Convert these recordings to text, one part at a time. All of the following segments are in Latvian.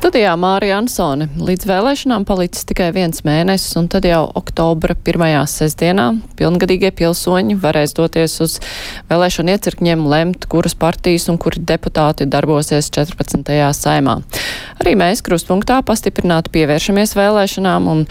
Studijā Mārija Ansone. Līdz vēlēšanām palicis tikai viens mēnesis, un tad jau oktobra pirmajā sestdienā pilngadīgie pilsoņi varēs doties uz vēlēšanu iecirkņiem lemt, kuras partijas un kuri deputāti darbosies 14. saimā. Arī mēs krustpunktā pastiprināti pievēršamies vēlēšanām un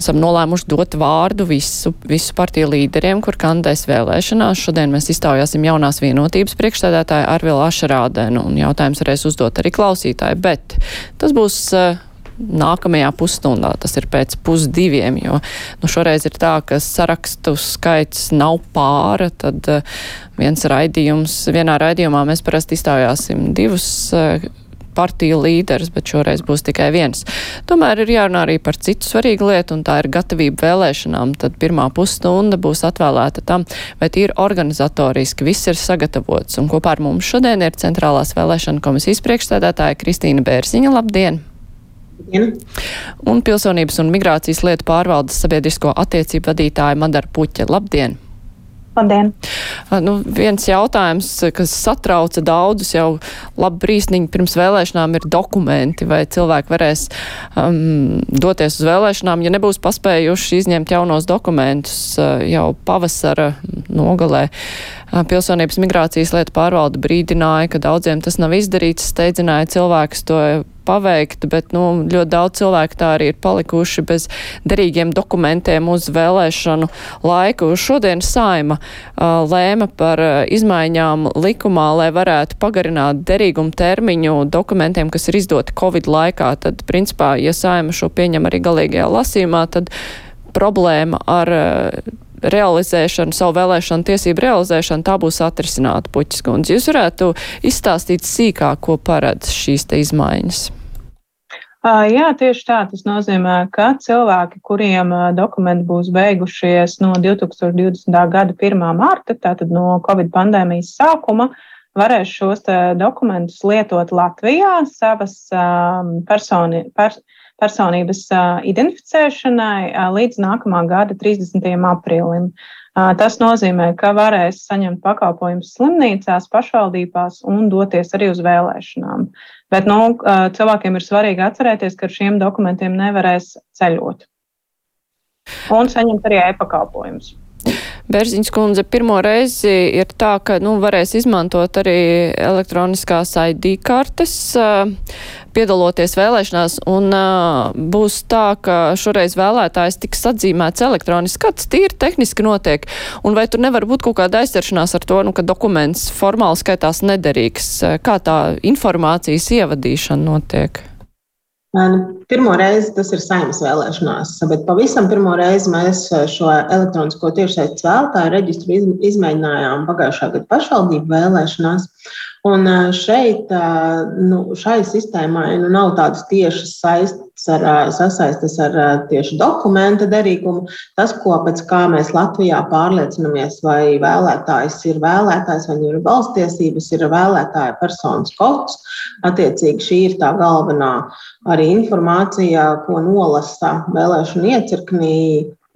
esam nolēmuši dot vārdu visu, visu partiju līderiem, kur kandidēs vēlēšanās. Šodien mēs iztaujāsim jaunās vienotības priekšstādātāju Arvilu Ašarādenu, un jautājums varēs uzdot arī klausītāji, bet tas būs uh, nākamajā pusstundā, tas ir pēc pusdiviem, jo nu, šoreiz ir tā, ka sarakstu skaits nav pāra, tad uh, viens raidījums, vienā raidījumā mēs parasti iztaujāsim divus uh, partiju līderis, bet šoreiz būs tikai viens. Tomēr ir jārunā arī par citu svarīgu lietu, un tā ir gatavība vēlēšanām. Tad pirmā pusstunda būs atvēlēta tam, vai tīri organizatoriski viss ir sagatavots. Un kopā ar mums šodien ir Centrālās vēlēšana komisijas priekšstādātāja Kristīna Bērziņa. Labdien! Labdien. Un Pilsonības un migrācijas lietu pārvaldes sabiedrisko attiecību vadītāja Madara Puķa. Labdien! Labdien! Nu, viens jautājums, kas satrauca daudzus jau labu brīsniņu pirms vēlēšanām, ir dokumenti. Vai cilvēki varēs um, doties uz vēlēšanām, ja nebūs paspējuši izņemt jaunos dokumentus jau pavasara nogalē? Pilsonības migrācijas lietu pārvalde brīdināja, ka daudziem tas nav izdarīts, steidzināja cilvēkus to paveikt, bet nu, ļoti daudz cilvēku tā arī ir palikuši bez derīgiem dokumentiem uz vēlēšanu laiku. Šodien saima uh, lēma par uh, izmaiņām likumā, lai varētu pagarināt derīgumu termiņu dokumentiem, kas ir izdoti Covid laikā. Tad, principā, ja saima šo pieņem arī galīgajā lasījumā, tad problēma ar uh, realizēšanu, savu vēlēšanu tiesību realizēšanu, tā būs atrisināta puķis kundze. Jūs varētu izstāstīt sīkāk, ko paredz šīs te izmaiņas. Jā, tieši tā. Tas nozīmē, ka cilvēki, kuriem dokumenti būs beigušies no 2020. gada 1. marta, tātad no Covid pandēmijas sākuma, varēs šos dokumentus lietot Latvijā savas personi, pers, personības identificēšanai līdz nākamā gada 30. aprīlim. Tas nozīmē, ka varēs saņemt pakalpojumus slimnīcās, pašvaldībās un doties arī uz vēlēšanām. Bet nu, cilvēkiem ir svarīgi atcerēties, ka ar šiem dokumentiem nevarēs ceļot un saņemt arī e-pakalpojumus. Bērziņas kundze, pirmo reizi ir tā, ka nu, varēs izmantot arī elektroniskās ID kartes, piedaloties vēlēšanās, un būs tā, ka šoreiz vēlētājs tiks atzīmēts elektroniski. Kāds tīri tehniski notiek? Un vai tur nevar būt kaut kāda aizceršanās ar to, nu, ka dokuments formāli skaitās nederīgs? Kā tā informācijas ievadīšana notiek? Pirmo reizi tas ir saimnes vēlēšanās, bet pavisam pirmo reizi mēs šo elektronisko tiešsaistes vēlētāju reģistru izmēģinājām pagājušā gada pašvaldību vēlēšanās. Un šeit, nu, šai sistēmai nu, nav tādas tiešas saistes ar, sasaistes ar tieši dokumenta derīgumu. Tas, ko pēc kā mēs Latvijā pārliecinamies, vai vēlētājs ir vēlētājs, vai viņam ir balstiesības, ir vēlētāja personas kods. Attiecīgi šī ir tā galvenā arī informācija, ko nolasa vēlēšana iecirknī,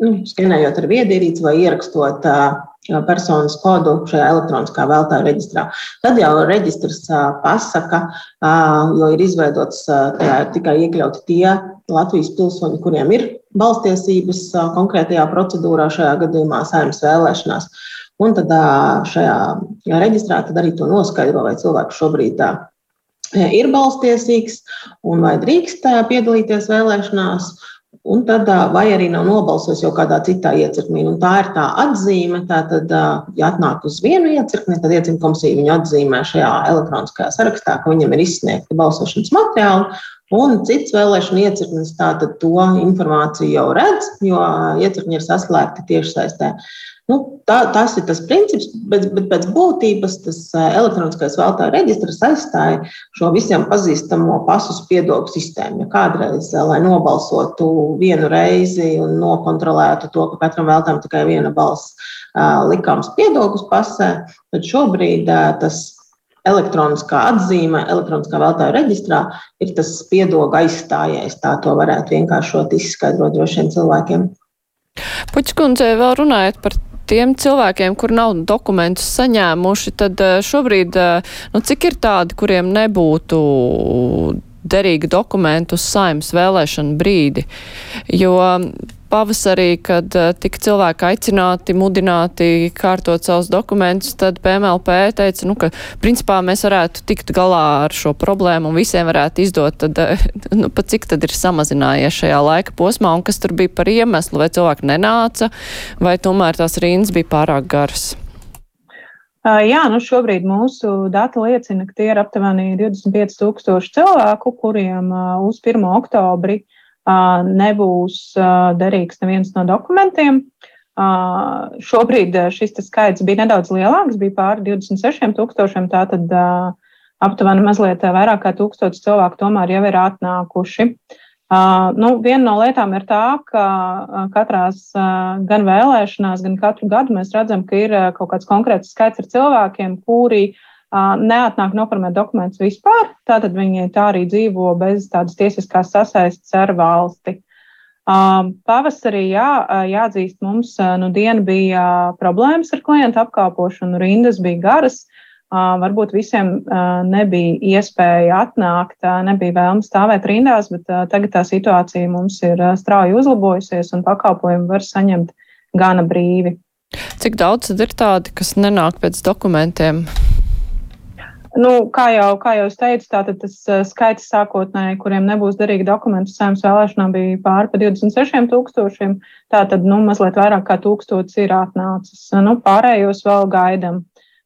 nu, skenējot ar viedierīci vai ierakstot personas kodu šajā elektroniskā vēlētāju reģistrā. Tad jau reģistrs pasaka, jo ir izveidots, tajā ir tikai iekļauti tie Latvijas pilsoņi, kuriem ir balstiesības konkrētajā procedūrā, šajā gadījumā saimnes vēlēšanās. Un tad šajā reģistrā tad arī to noskaidro, vai cilvēks šobrīd ir balstiesīgs un vai drīkst piedalīties vēlēšanās. Un tad, vai arī nav nobalsojis jau kādā citā iecirknī. Un tā ir tā atzīme. Tātad, ja atnāk uz vienu iecirkni, tad iecirkņa komisija viņu atzīmē šajā elektroniskajā sarakstā, ka viņam ir izsniegti balsošanas materiāli. Un cits vēlēšana iecirknis tātad to informāciju jau redz, jo iecirkņi ir saslēgti tiešsaistē. Nu, tā, tas ir tas princips, bet, bet pēc būtības tas elektroniskais vēlētāju reģistrs aizstāja šo visiem pazīstamo pasu spiedogu sistēmu. Ja kādreiz, lai nobalsotu vienu reizi un nokontrolētu to, ka katram vēlētājam tikai viena balss likām spiedogus pasē, tad šobrīd tas elektroniskā atzīme, elektroniskā vēlētāju reģistrā ir tas spiedoga aizstājējs. Tā to varētu vienkāršot izskaidrot droši vien cilvēkiem. Puķskundze, vēl runājot par tiem cilvēkiem, kur nav dokumentus saņēmuši, tad eh, šobrīd, eh, nu, cik ir tādi, kuriem nebūtu derīgi dokumenti uz saimnes vēlēšanu brīdi. Jo pavasarī, kad uh, tika cilvēki aicināti, mudināti kārtot savus dokumentus, tad PMLP teica, nu, ka principā mēs varētu tikt galā ar šo problēmu un visiem varētu izdot, tad, uh, nu, pa cik tad ir samazinājies šajā laika posmā un kas tur bija par iemeslu, vai cilvēki nenāca, vai tomēr tās rindas bija pārāk garas. Jā, nu šobrīd mūsu dati liecina, ka tie ir aptuveni 25,000 cilvēku, kuriem uz 1. oktobri uh, nebūs derīgs neviens no dokumentiem. Šobrīd šis skaits bija nedaudz lielāks, bija pāri 26 tūkstošiem, tātad aptuveni mazliet vairāk kā tūkstotis cilvēku tomēr jau ir atnākuši. Nu, viena no lietām ir tā, ka katrās gan vēlēšanās, gan katru gadu mēs redzam, ka ir kaut kāds konkrēts skaits ar cilvēkiem, kuri uh, neatnāk noformēt dokumentus vispār. Tātad viņi tā arī dzīvo bez tādas tiesiskās sasaistes ar valsti. Pavasarī jā, jāatzīst, mums nu diena bija problēmas ar klientu apkalpošanu, rindas bija garas. Varbūt visiem nebija iespēja atnākt, nebija vēlme stāvēt rindās, bet tagad tā situācija mums ir strauji uzlabojusies un pakalpojumu var saņemt gana brīvi. Cik daudz ir tādi, kas nenāk pēc dokumentiem? Nu, kā, jau, kā jau es teicu, tātad tas uh, skaits sākotnēji, kuriem nebūs derīgi dokumenti saimnes vēlēšanām, bija pāri pa 26 tūkstošiem. Tātad, nu, mazliet vairāk kā tūkstots ir atnācis. Nu, pārējos vēl gaidam.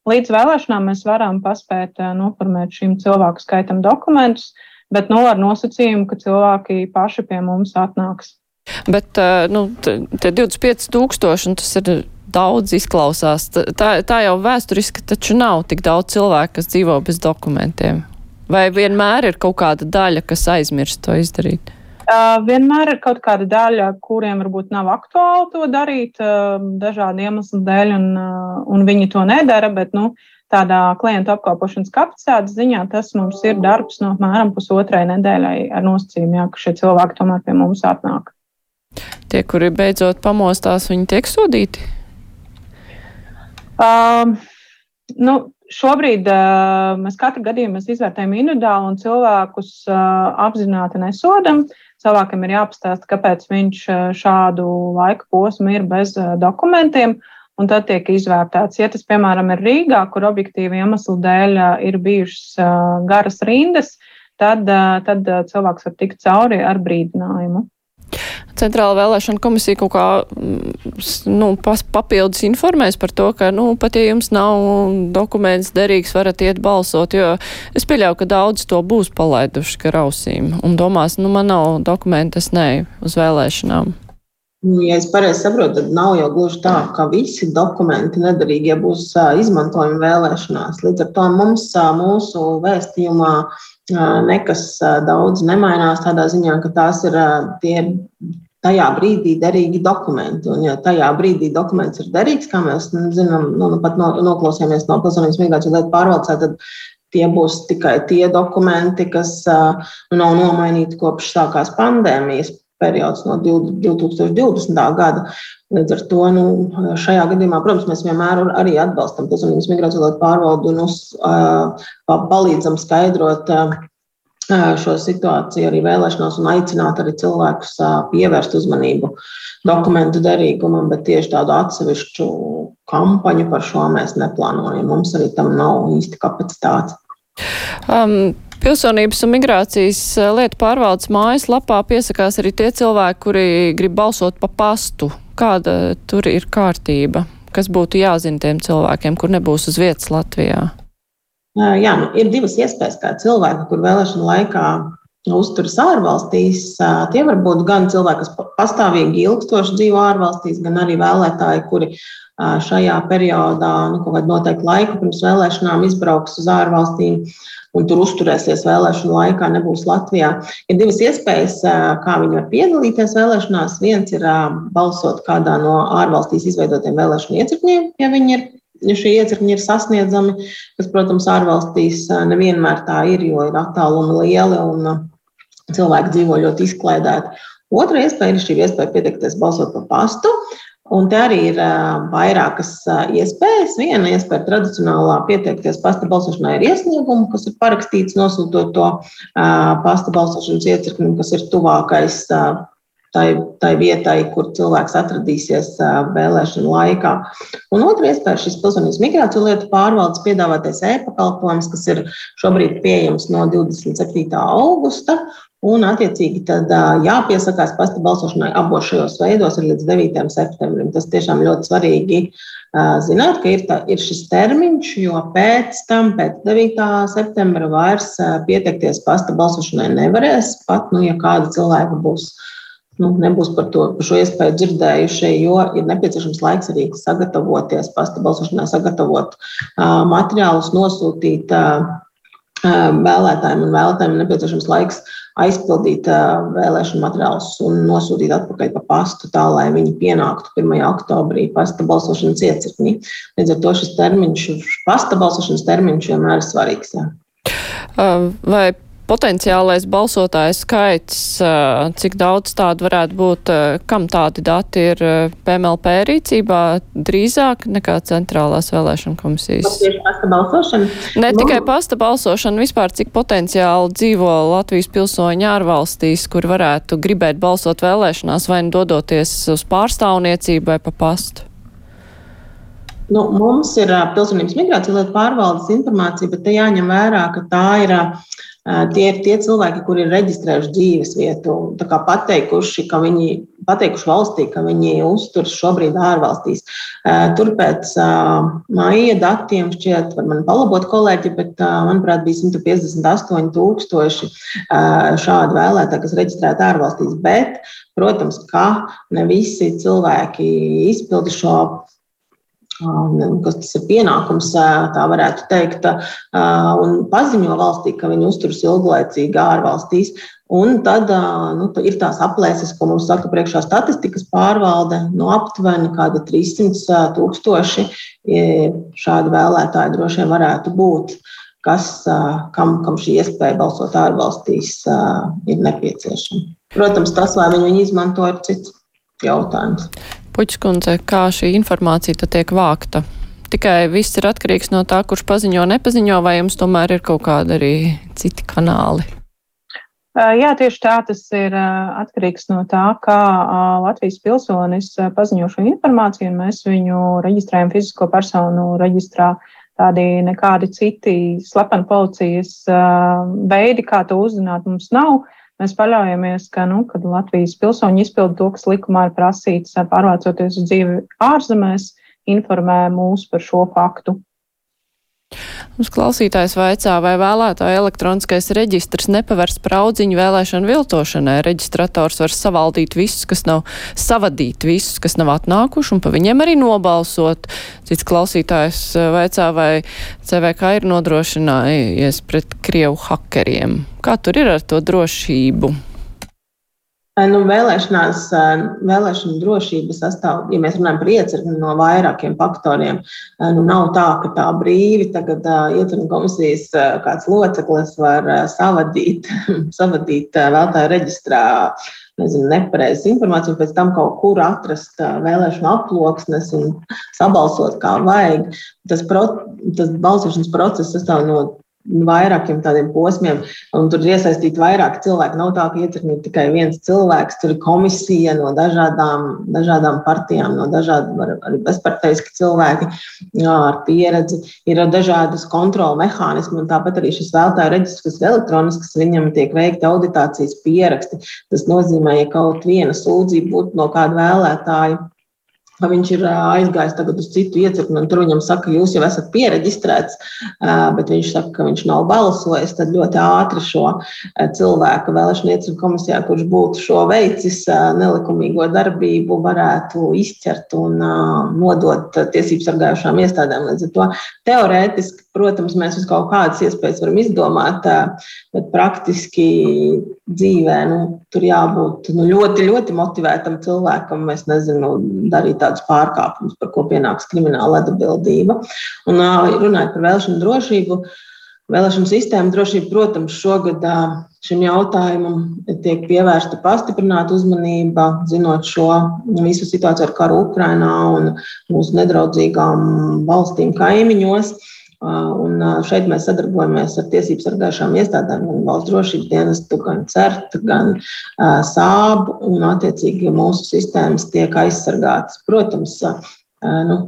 Līdz vēlēšanām mēs varam paspēt uh, noformēt šim cilvēku skaitam dokumentus, bet, nu, ar nosacījumu, ka cilvēki paši pie mums atnāks. Bet, uh, nu, tie 25 tūkstoši, tas ir daudz izklausās. Tā, tā jau vēsturiski taču nav tik daudz cilvēku, kas dzīvo bez dokumentiem. Vai vienmēr ir kaut kāda daļa, kas aizmirst to izdarīt? Uh, vienmēr ir kaut kāda daļa, kuriem varbūt nav aktuāli to darīt, uh, dažādu iemeslu dēļ, un, uh, un viņi to nedara. Bet, nu, tādā klientu apkalpošanas kapacitātes ziņā tas mums ir darbs no apmēram pusotrai nedēļai ar nosacījumu, jā, ka šie cilvēki tomēr pie mums atnāk. Tie, kuri beidzot pamostās, viņi tiek sodīti? Um, nu, šobrīd uh, mēs katru gadījumu mēs izvērtējam individuāli un cilvēkus uh, apzināti nesodam. Cilvēkam ir jāpastāsta, kāpēc viņš uh, šādu laika posmu ir bez uh, dokumentiem. Un tad tiek izvērtēts, ja tas, piemēram, ir Rīgā, kur objektīvi iemeslu dēļ uh, ir bijušas uh, garas rindas, tad, tad cilvēks var tikt cauri ar brīdinājumu. Centrāla vēlēšana komisija kaut kā mm, nu, papildus informēs par to, ka, nu, pat ja jums nav dokuments derīgs, varat iet balsot, jo es pieļauju, ka daudz to būs palaiduši gar ausīm un domās, nu, man nav dokumenta, es neju uz vēlēšanām. Ja es pareizi saprotu, tad nav jau gluži tā, ka visi dokumenti nederīgie būs izmantojami vēlēšanās. Līdz ar to mums mūsu vēstījumā nekas daudz nemainās tādā ziņā, ka tās ir tie tajā brīdī derīgi dokumenti. Un, ja tajā brīdī dokuments ir derīgs, kā mēs zinām, nu, nu pat no, noklausījāmies no pilsonības migrācijas lietu pārvaldes, tad tie būs tikai tie dokumenti, kas nu, nav nomainīti kopš sākās pandēmijas periods no 2020. gada. Līdz ar to nu, šajā gadījumā, protams, mēs vienmēr arī atbalstam pilsonības migrācijas pārvaldu un uz, palīdzam skaidrot šo situāciju arī vēlēšanās un aicināt arī cilvēkus pievērst uzmanību dokumentu derīgumam, bet tieši tādu atsevišķu kampaņu par šo mēs neplānojam. Mums arī tam nav īsti kapacitāte. Um, Pilsonības un migrācijas lietu pārvaldes mājaslapā piesakās arī tie cilvēki, kuri grib balsot pa pastu. Kāda tur ir kārtība? Kas būtu jāzina tiem cilvēkiem, kur nebūs uz vietas Latvijā? Jā, nu, ir divas iespējas, kā cilvēki, kur vēlēšana laikā uzturas ārvalstīs. Tie var būt gan cilvēki, kas pastāvīgi ilgstoši dzīvo ārvalstīs, gan arī vēlētāji, kuri šajā periodā, nu, kaut kādu noteiktu laiku pirms vēlēšanām, izbrauks uz ārvalstīm un tur uzturēsies vēlēšanu laikā, nebūs Latvijā. Ir divas iespējas, kā viņi var piedalīties vēlēšanās. Viens ir balsot kādā no ārvalstīs izveidotiem vēlēšanu iecirkņiem, ja viņi ir ja šie iecirkņi ir sasniedzami, kas, protams, ārvalstīs nevienmēr tā ir, jo ir attālumi lieli un cilvēki dzīvo ļoti izklaidēti. Otra iespēja ir šī iespēja pieteikties balsot pa pastu. Un te arī ir vairākas iespējas. Viena iespēja tradicionālā pieteikties pasta balsošanai ir iesniegumu, kas ir parakstīts nosūtot to pasta balsošanas iecirkni, kas ir tuvākais tai, tai vietai, kur cilvēks atradīsies vēlēšanu laikā. Un otra iespēja ir šis pilsonības migrāciju lietu pārvaldes piedāvātais e-pakalpojums, kas ir šobrīd pieejams no 27. augusta. Un, attiecīgi, tad jāpiesakās pasta balsošanai abos šajos veidos līdz 9. septembrim. Tas tiešām ļoti svarīgi zināt, ka ir, tā, ir šis termiņš, jo pēc tam, pēc 9. septembra, vairs pieteikties pasta balsošanai nevarēs. Pat, nu, ja kāda cilvēka būs nu, nebūs par, to, par šo iespēju dzirdējuši, jo ir nepieciešams laiks arī sagatavoties, pasta balsošanā, sagatavot uh, materiālus, nosūtīt uh, vēlētājiem, un vēlētājiem ir nepieciešams laiks aizpildīt vēlēšanu materiālus un nosūtīt atpakaļ pa pastu, tā lai viņi pienāktu 1. oktobrī pasta balsošanas iecirknī. Līdz ar to šis termiņš, pasta balsošanas termiņš vienmēr ir svarīgs. Jā. Vai potenciālais balsotājs skaits, cik daudz tādu varētu būt, kam tādi dati ir PMLP rīcībā drīzāk nekā centrālās vēlēšana komisijas? Pasta balsošana? Ne tikai pasta balsošana, vispār cik potenciāli dzīvo Latvijas pilsoņi ārvalstīs, kur varētu gribēt balsot vēlēšanās vai nu dodoties uz pārstāvniecību vai pa pastu? Nu, mums ir pilsonības migrācija lietu pārvaldes informācija, bet te jāņem vērā, ka tā ir Tie ir tie cilvēki, kuri ir reģistrējuši dzīves vietu, pateikuši, ka viņi pateikuši valstī, ka viņi uzturas šobrīd ārvalstīs. Tur pēc maija datiem šķiet, var man palabot kolēģi, bet manuprāt bija 158 tūkstoši šādu vēlētāju, kas reģistrēti ārvalstīs. Bet, protams, ka ne visi cilvēki izpilda šo kas tas ir pienākums, tā varētu teikt, un paziņo valstī, ka viņi uzturas ilglaicīgi ārvalstīs. Un tad nu, ir tās aplēses, ko mums saka priekšā statistikas pārvalde, no nu, aptuveni 300 tūkstoši šādi vēlētāji droši vien varētu būt, kas, kam, kam šī iespēja balsot ārvalstīs ir nepieciešama. Protams, tas, vai viņi viņu izmanto, ir cits jautājums. Puķskundze, kā šī informācija tiek vākta? Tikai viss ir atkarīgs no tā, kurš paziņo, nepaziņo, vai jums tomēr ir kaut kādi arī citi kanāli? Jā, tieši tā tas ir atkarīgs no tā, kā Latvijas pilsonis paziņo šo informāciju, un mēs viņu reģistrējam fizisko personu reģistrā. Tādi nekādi citi slepeni policijas veidi, kā to uzzināt, mums nav. Mēs paļaujamies, ka, nu, kad Latvijas pilsoņi izpilda to, kas likumā ir prasīts, pārvācoties uz dzīvi ārzemēs, informē mūs par šo faktu. Mums klausītājs vaicā, vai vēlētāja elektroniskais reģistrs nepavērs praudziņu vēlēšanu viltošanai. Reģistrators var savaldīt visus, kas nav savadīt visus, kas nav atnākuši, un pa viņiem arī nobalsot. Cits klausītājs eh, vaicā, vai CVK ir nodrošinājies pret Krievu hakeriem. Kā tur ir ar to drošību? Nu, vēlēšanās, vēlēšana drošība sastāv, ja mēs runājam par iecirkni no vairākiem faktoriem. Nu, nav tā, ka tā brīvi tagad iecirkņu komisijas kāds loceklis var savadīt, savadīt vēlētāju reģistrā nezinu, nepareizas informāciju, pēc tam kaut kur atrast vēlēšanu aploksnes un sabalsot kā vajag. Tas, pro, tas balsošanas process sastāv no vairākiem tādiem posmiem, un tur ir iesaistīti vairāki cilvēki. Nav tā, ka ir tikai viens cilvēks, tur ir komisija no dažādām, dažādām partijām, no dažādiem arī bezparteiski cilvēki jā, ar pieredzi. Ir dažādas kontrola mehānismi, un tāpat arī šis vēlētāju reģistrs, kas ir elektronisks, viņam tiek veikta auditācijas pieraksti. Tas nozīmē, ja kaut viena sūdzība būtu no kāda vēlētāja Viņš ir aizgājis tagad uz citu iecirkni, un tur viņam saka, jūs jau esat pieregistrēts, bet viņš saka, ka viņš nav balsojis. Tad ļoti ātri šo cilvēku vēlēšanu iecirkņu komisijā, kurš būtu šo veicis nelikumīgo darbību, varētu izķert un nodot tiesību sargājušām iestādēm. Līdz ar to teorētiski protams, mēs uz kaut kādas iespējas varam izdomāt, bet praktiski dzīvē nu, tur jābūt nu, ļoti, ļoti motivētam cilvēkam. Es nezinu, darīt tādus pārkāpumus, par ko pienāks krimināla atbildība. Un runājot par vēlēšanu drošību, vēlēšanu sistēmu drošību, protams, šogad šim jautājumam tiek pievērsta pastiprināta uzmanība, zinot šo visu situāciju ar karu Ukrainā un mūsu nedraudzīgām valstīm kaimiņos. Un šeit mēs sadarbojamies ar tiesību sargājušām iestādēm, gan valsts drošības dienestu, gan CERT, gan SāB, un attiecīgi mūsu sistēmas tiek aizsargātas. Protams, nu,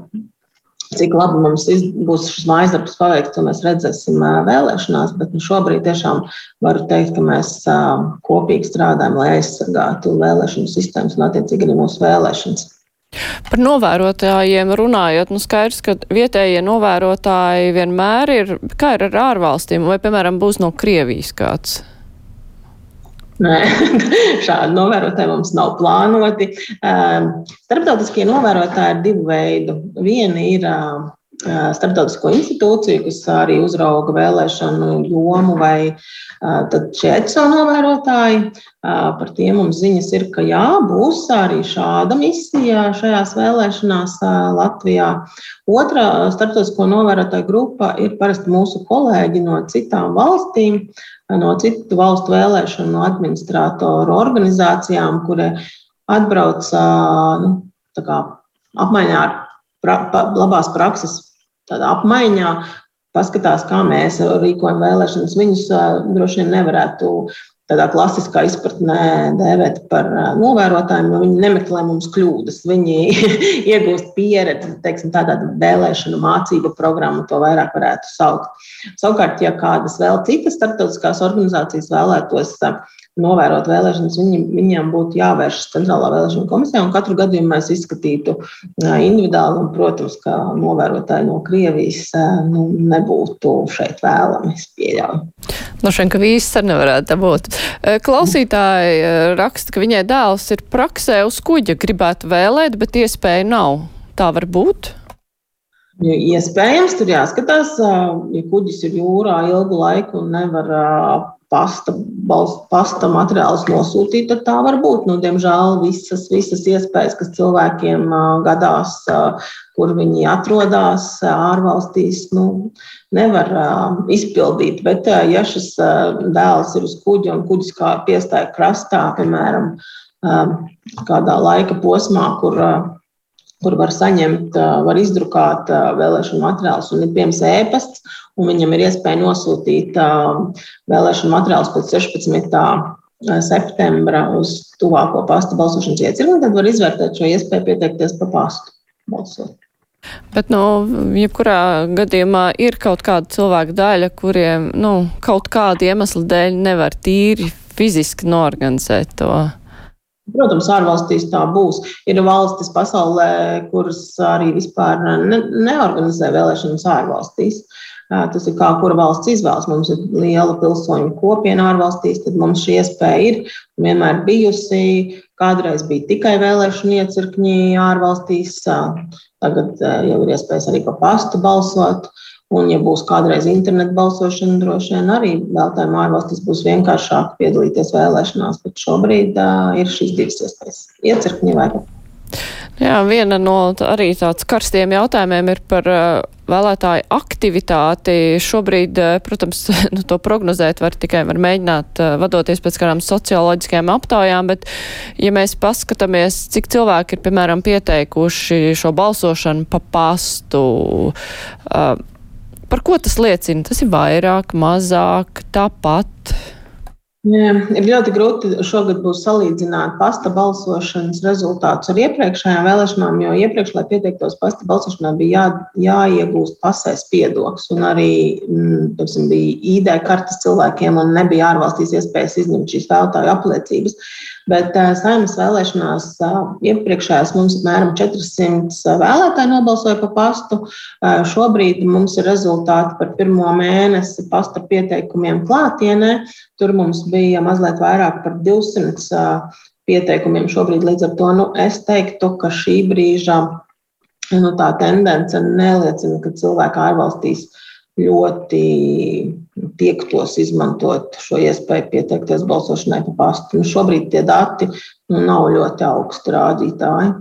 cik labi mums būs šis mājas darbs paveikts, to mēs redzēsim vēlēšanās, bet nu, šobrīd tiešām varu teikt, ka mēs kopīgi strādājam, lai aizsargātu vēlēšanu sistēmas un attiecīgi arī mūsu vēlēšanas. Par novērotājiem runājot, nu skaidrs, ka vietējie novērotāji vienmēr ir, kā ir ar ārvalstīm, vai, piemēram, būs no Krievijas kāds? Nē, šādi novērotāji mums nav plānoti. Ehm, starptautiskie novērotāji ir divu veidu. Viena ir starptautisko institūciju, kas arī uzrauga vēlēšanu jomu, vai šie ECO novērotāji. Par tiem mums ziņas ir, ka jā, būs arī šāda misija šajās vēlēšanās Latvijā. Otra starptautisko novērotāju grupa ir parasti mūsu kolēģi no citām valstīm, no citu valstu vēlēšanu administratoru organizācijām, kuri atbrauc nu, apmaiņā ar pra, pa, labās prakses apmaiņā, paskatās, kā mēs rīkojam vēlēšanas. Viņus droši vien nevarētu tādā klasiskā izpratnē dēvēt par novērotājiem, jo viņi nemeklē mums kļūdas. Viņi iegūst pieredzi, teiksim, tādā vēlēšanu mācību programmu, to vairāk varētu saukt. Savukārt, ja kādas vēl citas starptautiskās organizācijas vēlētos novērot vēlēšanas, viņi, viņiem būtu jāvēršas Centrālā vēlēšana komisijā, un katru gadījumu mēs izskatītu individuāli. Un, protams, ka novērotāji no Krievijas nu, nebūtu šeit vēlami. Es pieļauju. No šiem, ka vīzes arī nevarētu būt. Klausītāji raksta, ka viņai dēls ir praksē uz kuģa, gribētu vēlēt, bet iespēja nav. Tā var būt? Iespējams, tur jāskatās, ja kuģis ir jūrā ilgu laiku un nevar pasta, pasta materiālus nosūtīt, tad tā var būt. Nu, diemžēl visas, visas iespējas, kas cilvēkiem gadās, kur viņi atrodas ārvalstīs, nu, nevar izpildīt. Bet, ja šis dēls ir uz kuģa un kuģis kā piestāja krastā, piemēram, kādā laika posmā, kur kur var saņemt, var izdrukāt vēlēšanu materiālus un ir pieejams ēpasts, un viņam ir iespēja nosūtīt vēlēšanu materiālus pēc 16. septembra uz tuvāko pasta balsošanas iecirkni, tad var izvērtēt šo iespēju pieteikties pa pastu balsot. Bet, nu, jebkurā gadījumā ir kaut kāda cilvēka daļa, kuriem, nu, kaut kāda iemesla dēļ nevar tīri fiziski norganizēt to. Protams, ārvalstīs tā būs. Ir valstis pasaulē, kuras arī vispār ne, neorganizē vēlēšanas ārvalstīs. Tas ir kā kura valsts izvēlas. Mums ir liela pilsoņu kopiena ārvalstīs, tad mums šī iespēja ir vienmēr bijusi. Kādreiz bija tikai vēlēšana iecirkņi ārvalstīs, tagad jau ir iespējas arī pa pastu balsot. Uh, Un, ja būs kādreiz interneta balsošana, droši vien arī vēlētājiem ārvalstīs būs vienkāršāk piedalīties vēlēšanās, bet šobrīd uh, ir šīs divas iespējas - iecirkņi vai ne. Jā, viena no arī tāds karstiem jautājumiem ir par uh, vēlētāju aktivitāti. Šobrīd, uh, protams, nu, to prognozēt var tikai var mēģināt uh, vadoties pēc kādām socioloģiskajām aptaujām, bet ja mēs paskatāmies, cik cilvēki ir, piemēram, pieteikuši šo balsošanu pa pastu, uh, Par ko tas liecina? Tas ir vairāk, mazāk, tāpat. Jā, ir ļoti grūti šogad būs salīdzināt pasta balsošanas rezultātus ar iepriekšējām vēlēšanām, jo iepriekš, lai pieteiktos pasta balsošanā, bija jā, jāiegūst pasēs piedoks. Un arī mm, piemēram, bija ID kartes cilvēkiem, un nebija ārvalstīs iespējas izņemt šīs vēlētāju apliecības. Bet saimnes vēlēšanās iepriekšējās mums apmēram 400 vēlētāji nobalsoja pa pastu. Šobrīd mums ir rezultāti par pirmo mēnesi pasta pieteikumiem klātienē. Tur mums bija mazliet vairāk par 200 pieteikumiem šobrīd. Līdz ar to nu, es teiktu, ka šī brīža nu, tendence neliecina, ka cilvēki ārvalstīs ļoti tiektos izmantot šo iespēju pieteikties balsošanai pa pastu. Nu, šobrīd tie dati nu, nav ļoti augsti rādītāji.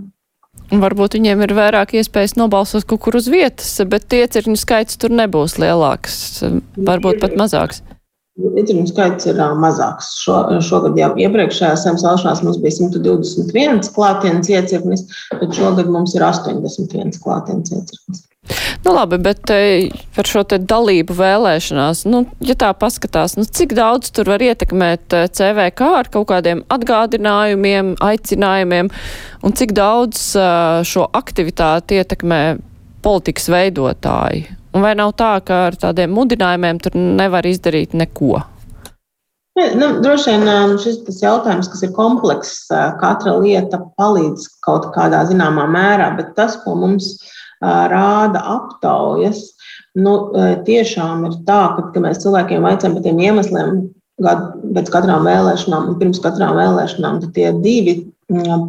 Varbūt viņiem ir vairāk iespējas nobalsot kaut kur uz vietas, bet iecirkņu skaits tur nebūs lielāks, varbūt pat mazāks. Iecirkņu skaits ir mazāks. Šo, šogad jau iepriekšējā zemes vēlēšanās mums bija 121 klātienes iecirknis, bet šogad mums ir 81 klātienes iecirknis. Nu, labi, bet par šo dalību vēlēšanās, nu, ja tā paskatās, nu, cik daudz tur var ietekmēt CVK ar kaut kādiem atgādinājumiem, aicinājumiem, un cik daudz šo aktivitāti ietekmē politikas veidotāji? Un vai nav tā, ka ar tādiem mudinājumiem tur nevar izdarīt neko? Nu, droši vien šis ir jautājums, kas ir komplekss. Katra lieta palīdz kaut kādā zināmā mērā, bet tas, ko mums rāda aptaujas, nu, tiešām ir tā, ka, ka mēs cilvēkiem vaicājam par tiem iemesliem, gadu pēc katrām vēlēšanām pirms katrām vēlēšanām, tad tie divi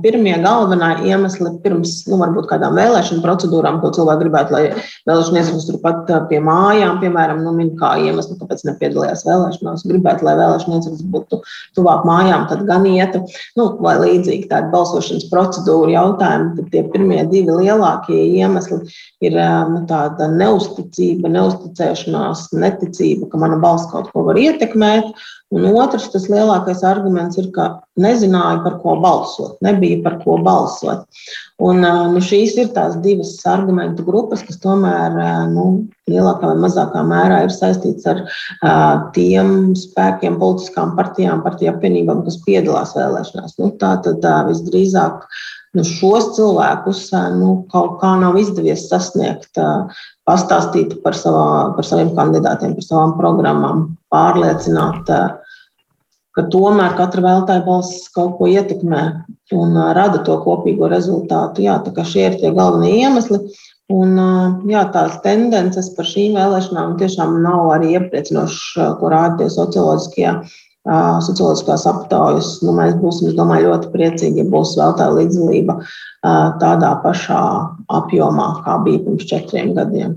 Pirmie galvenie iemesli pirms nu, kādām vēlēšanu procedūrām, ko cilvēki gribētu, lai vēlēšana iesniegtu turpat pie mājām, piemēram, nu, min kā iemeslu, kāpēc nepiedalījās vēlēšanās, gribētu, lai vēlēšana iesniegtu būtu tuvāk mājām, tad gan ieta, nu, vai līdzīgi tāda balsošanas procedūra jautājumi, tad tie pirmie divi lielākie iemesli ir nu, tāda neusticība, neusticēšanās, neticība, ka mana balss kaut ko var ietekmēt. Un otrs, tas lielākais arguments ir, ka nezināja, par ko balsot, nebija par ko balsot. Un, nu, šīs ir tās divas argumentu grupas, kas tomēr nu, lielākā vai mazākā mērā ir saistīts ar uh, tiem spēkiem, politiskām partijām, partiju apvienībām, kas piedalās vēlēšanās. Nu, tā tad uh, visdrīzāk nu, šos cilvēkus nu, kaut kā nav izdevies sasniegt, pastāstīt par, savā, par saviem kandidātiem, par savām programmām, pārliecināt, ka tomēr katra vēlētāja balss kaut ko ietekmē un rada to kopīgo rezultātu. Jā, šie ir tie galvenie iemesli. Un, jā, tās tendences par šīm vēlēšanām tiešām nav arī iepriecinošas, ko rāda tie socioloģiskie socioloģiskās aptaujas. Nu, mēs būsim, es domāju, ļoti priecīgi, ja būs vēl tā līdzdalība tādā pašā apjomā, kā bija pirms četriem gadiem.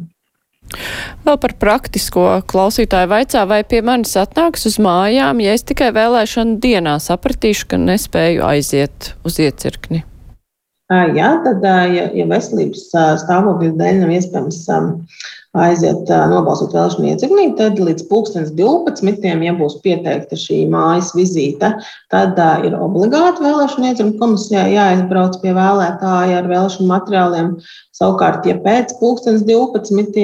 Vēl par praktisko klausītāju vaicā, vai pie manis atnāks uz mājām, ja es tikai vēlēšanu dienā sapratīšu, ka nespēju aiziet uz iecirkni. Jā, tad, ja, ja veselības stāvokļa dēļ nav iespējams aiziet nobalsot vēlēšanu iecirknī, tad līdz 2012. ja būs pieteikta šī mājas vizīte, tad ir obligāti vēlēšanu iecirkņu komisijā jāizbrauc pie vēlētāja ar vēlēšanu materiāliem. Savukārt, ja pēc 2012.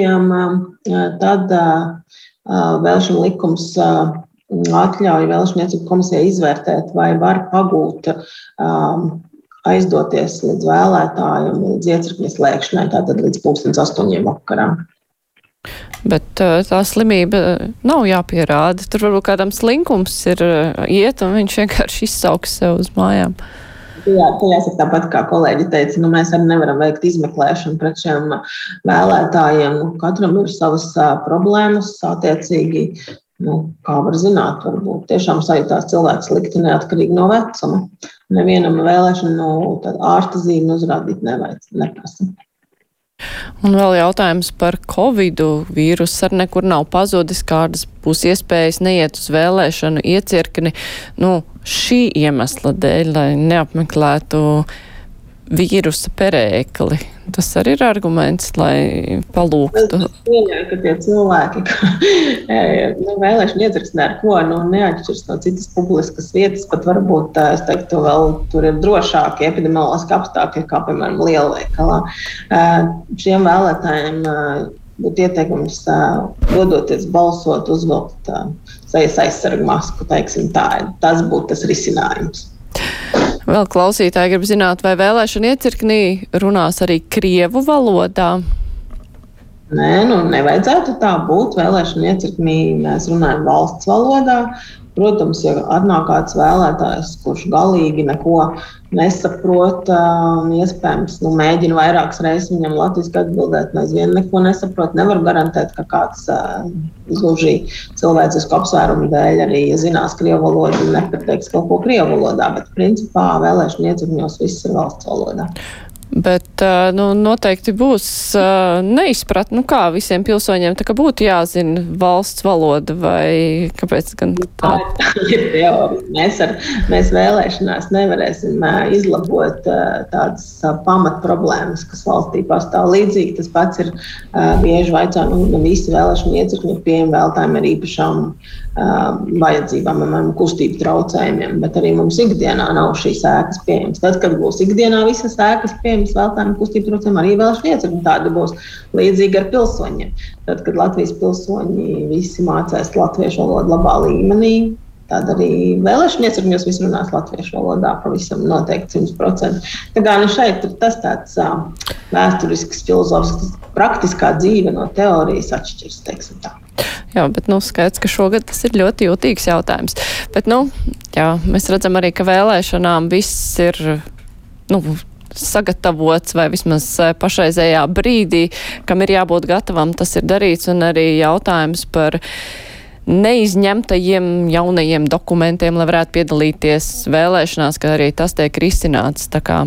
tad vēlēšanu likums atļauj vēlēšanu iecirkņu komisijai izvērtēt, vai var pagūt aizdoties līdz vēlētājiem, līdz iecirkņa slēgšanai, tātad līdz pusdienas astoņiem vakarā. Bet tā slimība nav jāpierāda. Tur varbūt kādam slinkums ir iet, un viņš vienkārši izsauks sev uz mājām. Jā, tā jāsaka tāpat, kā kolēģi teica, nu, mēs arī nevaram veikt izmeklēšanu pret šiem vēlētājiem. Katram ir savas problēmas, attiecīgi Nu, kā var zināt, varbūt tiešām sajūtās cilvēks slikti neatkarīgi no vecuma. Nevienam vēlēšanu nu, ārsta zīmi uzrādīt nevajag, neprasa. Un vēl jautājums par covid vīrusu. Ar nekur nav pazudis, kādas būs iespējas neiet uz vēlēšanu iecirkni. Nu, šī iemesla dēļ, lai neapmeklētu vīrusa perēkli. Tas arī ir arguments, lai palūgtu. Pieņēmu, ka tie cilvēki, ka nu, vēlēšana iedzirksnē ar ko nu, neatšķiras no citas publiskas vietas, pat varbūt, es teiktu, vēl tur ir drošāki epidemioloģiski apstākļi, kā, piemēram, lielveikalā. Šiem vēlētājiem būtu ieteikums dodoties balsot, uzvilkt sejas aizsargu masku, teiksim tā. Tas būtu tas risinājums. Vēl klausītāji grib zināt, vai vēlēšana iecirknī runās arī krievu valodā? Nē, nu nevajadzētu tā būt. Vēlēšana iecirknī mēs runājam valsts valodā. Protams, ja atnāk kāds vēlētājs, kurš galīgi neko nesaprot, un iespējams nu, mēģina vairākas reizes viņam latviešu atbildēt, un aizvien neko nesaprot, nevar garantēt, ka kāds gluži cilvēcisku apsvērumu dēļ arī zinās krievu valodu un nepateiks kaut ko krievu valodā, bet principā vēlēšana iecirkņos viss ir valsts valodā. Bet nu, noteikti būs neizpratne, nu kā visiem pilsoņiem tā būtu jāzina valsts valoda vai kāpēc gan tā? Teorija. Mēs, ar, mēs vēlēšanās nevarēsim izlabot tādas pamat problēmas, kas valstī pastāv. Līdzīgi tas pats ir bieži vaicā, nu, nu visi vēlēšana iecirkņi ir pieejami vēlētājiem ar īpašām vajadzībām, piemēram, kustību traucējumiem, bet arī mums ikdienā nav šīs ēkas pieejamas. Tad, kad būs ikdienā visas ēkas pieejamas vēlētājiem kustību traucējumiem, arī vēlēšana iecirkņi būs līdzīga ar pilsoņiem. Tad, kad Latvijas pilsoņi visi mācās latviešu valodu labā līmenī, Tad arī vēlēšana iecirkņos viss runās latviešu valodā, pavisam noteikti 100%. Tā kā nu šeit ir tas tāds uh, vēsturisks, filozofisks, praktiskā dzīve no teorijas atšķiras, teiksim tā. Jā, bet nu, skaidrs, ka šogad tas ir ļoti jūtīgs jautājums. Bet, nu, jā, mēs redzam arī, ka vēlēšanām viss ir. Nu, sagatavots vai vismaz pašreizējā brīdī, kam ir jābūt gatavam, tas ir darīts, un arī jautājums par neizņemtajiem jaunajiem dokumentiem, lai varētu piedalīties vēlēšanās, ka arī tas tiek risināts. Tā kā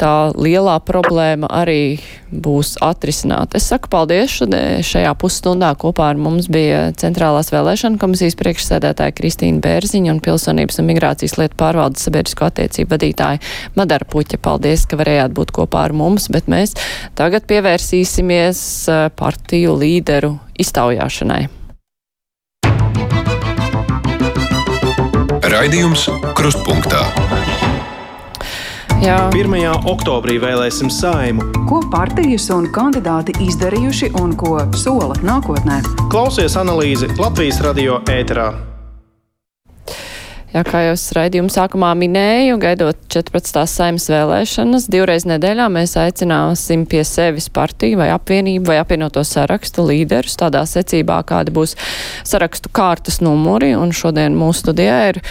tā lielā problēma arī būs atrisināta. Es saku paldies šajā pusstundā kopā ar mums bija Centrālās vēlēšana komisijas priekšsēdētāja Kristīna Bērziņa un Pilsonības un migrācijas lietu pārvaldes sabiedrisko attiecību vadītāja Madara Puķa. Paldies, ka varējāt būt kopā ar mums, bet mēs tagad pievērsīsimies eh, partiju līderu iztaujāšanai. Raidījums Krustpunktā. Jā. 1. oktobrī vēlēsim saimu. Ko partijas un kandidāti izdarījuši un ko sola nākotnē? Klausies analīzi Latvijas radio ēterā. Jā, kā jau es raidījumu sākumā minēju, gaidot 14. saimnes vēlēšanas, divreiz nedēļā mēs aicināsim pie sevis partiju vai apvienību vai apvienoto sarakstu līderus tādā secībā, kāda būs sarakstu kārtas numuri. Un šodien mūsu studijā ir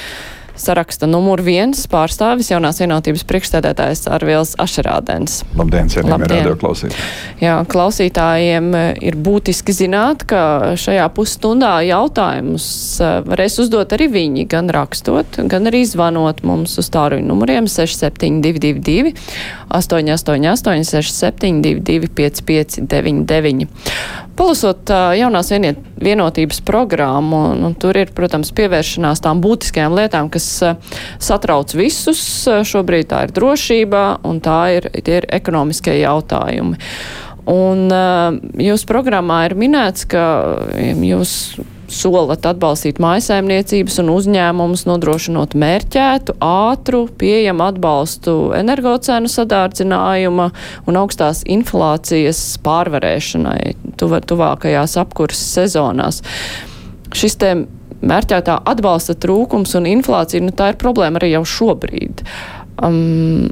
saraksta numur viens pārstāvis jaunās vienotības priekšstādētājs Arvils Ašerādens. Labdien, cienījamie radio klausītāji! Jā, klausītājiem e, ir būtiski zināt, ka šajā pusstundā jautājumus e, varēs uzdot arī viņi, gan rakstot, gan arī zvanot mums uz tāruņu numuriem 6722, 888, 672, 559. Palasot jaunās vienotības programmu, nu, tur ir, protams, pievēršanās tām būtiskajām lietām, kas satrauc visus. Šobrīd tā ir drošība un tā ir, ir ekonomiskie jautājumi. Un jūsu programmā ir minēts, ka jūs solat atbalstīt mājasaimniecības un uzņēmumus, nodrošinot mērķētu, ātru, pieejamu atbalstu energocēnu sadārdzinājuma un augstās inflācijas pārvarēšanai tuva, tuvākajās apkurses sezonās. Šis te mērķētā atbalsta trūkums un inflācija, nu tā ir problēma arī jau šobrīd. Um,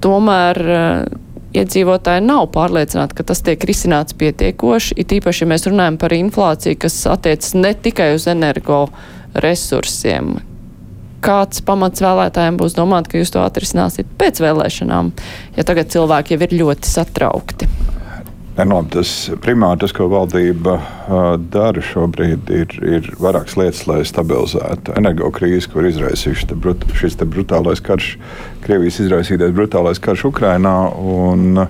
tomēr iedzīvotāji nav pārliecināti, ka tas tiek risināts pietiekoši, it īpaši, ja mēs runājam par inflāciju, kas attiecas ne tikai uz energo resursiem. Kāds pamats vēlētājiem būs domāt, ka jūs to atrisināsiet pēc vēlēšanām, ja tagad cilvēki jau ir ļoti satraukti? No, tas primāri tas, ko valdība uh, dara šobrīd, ir, ir vairākas lietas, lai stabilizētu energokrīzi, kur izraisījuši brut, šis brutālais karš, Krievijas izraisītais brutālais karš Ukrainā. Un,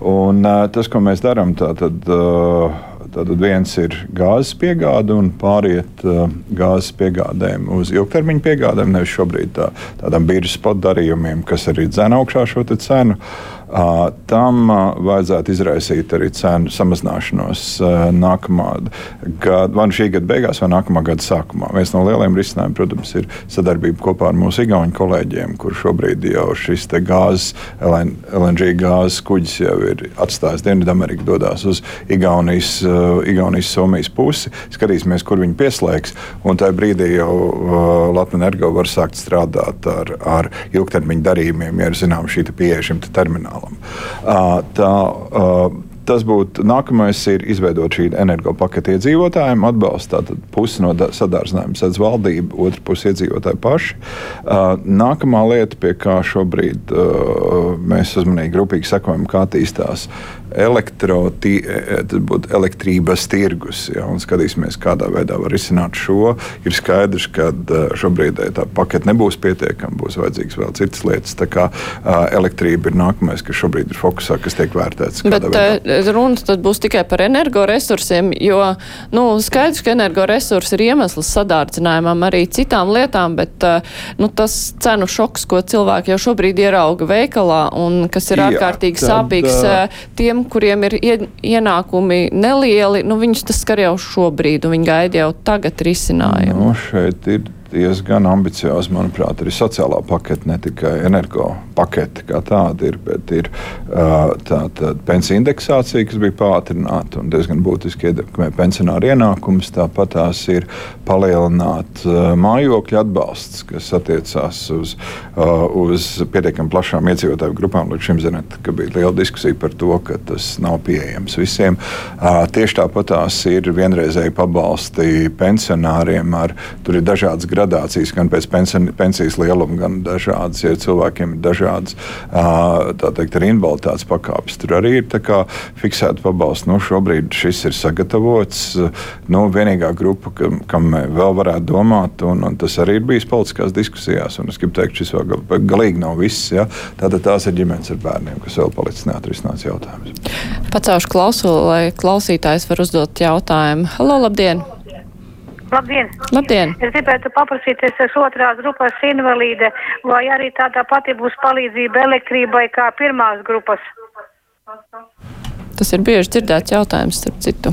un uh, tas, ko mēs darām, tad. Uh, Tātad viens ir gāzes piegāde un pāriet uh, gāzes piegādēm uz ilgtermiņa piegādēm, nevis šobrīd tā, tādām biržas darījumiem, kas arī dzēna augšā šo cenu. Uh, Tam vajadzētu izraisīt arī cenu samazināšanos nākamā gada, vai nu šī gada beigās, vai nākamā gada sākumā. Viens no lielajiem risinājumiem, protams, ir sadarbība kopā ar mūsu igauņu kolēģiem, kur šobrīd jau šis gāzes, LNG gāzes kuģis jau ir atstājis Dienvidamerika, dodas uz Igaunijas, Igaunijas Somijas pusi. Skatīsimies, kur viņi pieslēgs. Un tajā brīdī jau Latvijas energo var sākt strādāt ar, ar ilgtermiņa darījumiem, ja ir zināms šī pieeja šim terminālam. Tā, tas būtu nākamais, ir izveidot šī energopaketa iedzīvotājiem, atbalsta tātad pusi no sadārdzinājuma sedz valdība, otra pusi iedzīvotāji paši. Nākamā lieta, pie kā šobrīd mēs uzmanīgi, rūpīgi sekojam, kā attīstās elektro, tī, elektrības tirgus. Ja, skatīsimies, kādā veidā var risināt šo. Ir skaidrs, ka šobrīd tā pakete nebūs pietiekama, būs vajadzīgs vēl citas lietas. Tā kā elektrība ir nākamais, kas šobrīd ir fokusā, kas tiek vērtēts. Bet runa tad būs tikai par energoresursiem, jo nu, skaidrs, ka energoresursi ir iemesls sadārdzinājumam arī citām lietām, bet nu, tas cenu šoks, ko cilvēki jau šobrīd ierauga veikalā un kas ir ārkārtīgi Jā, tad, sāpīgs tiem, tiem, kuriem ir ienākumi nelieli, nu, viņus tas skar jau šobrīd, un viņi gaida jau tagad risinājumu. Nu, šeit ir diezgan ambiciozi, manuprāt, arī sociālā pakete, ne tikai energo pakete kā tāda ir, bet ir tā, tā pensiju indeksācija, kas bija pātrināta un diezgan būtiski ietekmē pensionāru ienākumus. Tāpat tās ir palielināt mājokļu atbalsts, kas attiecās uz, uz pietiekami plašām iedzīvotāju grupām. Līdz šim zināt, ka bija liela diskusija par to, ka tas nav pieejams visiem. Tieši tāpat tās ir vienreizēji pabalsti pensionāriem. Ar, tur ir dažādas gradācijas, gan pēc pensijas lieluma, gan dažādas, ja cilvēkiem ir dažādas teikt, arī invaliditātes pakāpes. Tur arī ir fiksēta pabalsta. Nu, šobrīd šis ir sagatavots. Nu, vienīgā grupa, kam, kam vēl varētu domāt, un, un tas arī ir bijis politiskās diskusijās. Es gribu teikt, šis vēl gal, galīgi nav viss. Ja? Tātad tās ir ģimenes ar bērniem, kas vēl palicis neatrisināts jautājums. Pacaušu klausuli, lai klausītājs var uzdot jautājumu. Halo, labdien! Labdien! Labdien! Es gribētu paprasīties, es otrās grupas invalīde, vai arī tāda pati būs palīdzība elektrībai kā pirmās grupas? Tas ir bieži dzirdēts jautājums, starp citu.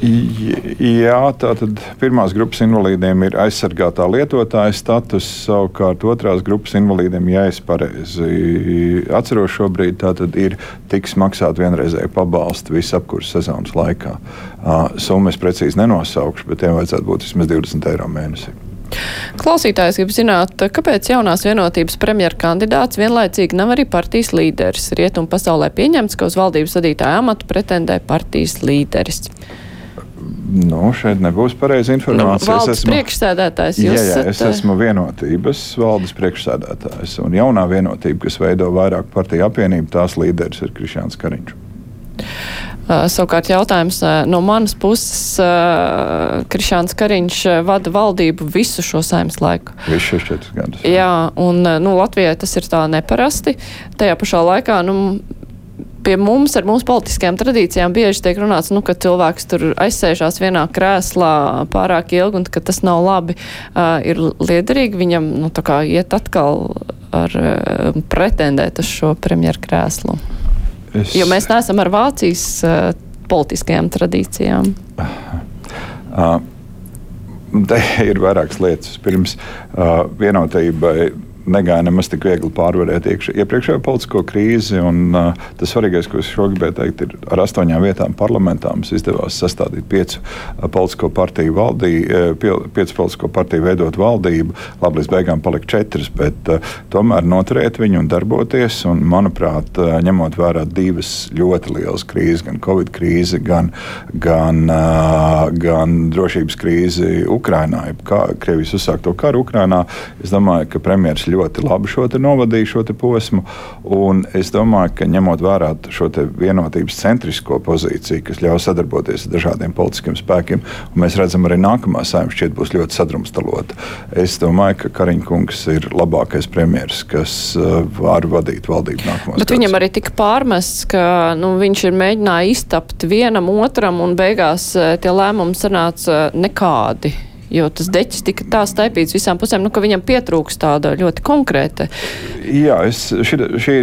Jā, tātad pirmās grupas invalīdiem ir aizsargātā lietotāja status, savukārt otrās grupas invalīdiem, ja es pareizi atceros šobrīd, tātad ir tiks maksāt vienreizēji pabalsti visu apkursu sezonas laikā. Summas precīzi nenosaukšu, bet tiem vajadzētu būt vismaz 20 eiro mēnesī. Klausītājs grib zināt, kāpēc jaunās vienotības premjerkandidāts vienlaicīgi nav arī partijas līderis. Rietumu pasaulē pieņemts, ka uz valdības vadītāja amatu pretendē partijas līderis. Nu, šeit nebūs pareiza informācija. Nu, es esmu priekšsēdētājs. Jā, jā, es esmu vienotības valdes priekšsēdētājs. Un jaunā vienotība, kas veido vairāk partiju apvienību, tās līderis ir Krišāns Kariņš. Uh, savukārt jautājums uh, no manas puses. Uh, Krišāns Kariņš vada valdību visu šo saimnes laiku. Visu šos četrus gadus. Jā, un nu, Latvijai tas ir tā neparasti. Tajā pašā laikā nu, pie mums ar mūsu politiskajām tradīcijām bieži tiek runāts, nu, ka cilvēks tur aizsēžās vienā krēslā pārāk ilgi un ka tas nav labi. Uh, ir liederīgi viņam, nu, tā kā iet atkal ar uh, pretendēt uz šo premjeru krēslu. Es... Jo mēs neesam ar Vācijas uh, politiskajām tradīcijām. Uh, te ir vairākas lietas. Pirms uh, vienotībai negāja nemaz tik viegli pārvarēt iekš, iepriekšējo politisko krīzi. Un, uh, tas svarīgais, ko es šogad gribēju teikt, ir ar astoņām vietām parlamentā mums izdevās sastādīt piecu uh, politisko partiju valdību, uh, piecu politisko partiju veidot valdību. Labi, līdz beigām palika četras, bet uh, tomēr noturēt viņu un darboties. Un, manuprāt, uh, ņemot vērā divas ļoti lielas krīzes, gan Covid krīzi, gan, gan, uh, gan drošības krīzi Ukrainā, kā Krievijas uzsākto karu Ukrainā, es domāju, ka premjerministrs ļoti labi šo novadīju, šo posmu. Es domāju, ka ņemot vērā šo vienotības centrisko pozīciju, kas ļauj sadarboties ar dažādiem politiskiem spēkiem, un mēs redzam, arī nākamā saimta šķiet būs ļoti sadrumstalota. Es domāju, ka Kariņkungs ir labākais premjerministrs, kas uh, var vadīt valdību nākamajā gadā. Viņam arī tika pārmests, ka nu, viņš ir mēģinājis iztapt vienam otram, un beigās uh, tie lēmumi sanāca nekādi jo tas deķis tika tā staipīts visām pusēm, nu, ka viņam pietrūks tāda ļoti konkrēta. Jā, es, šī, šī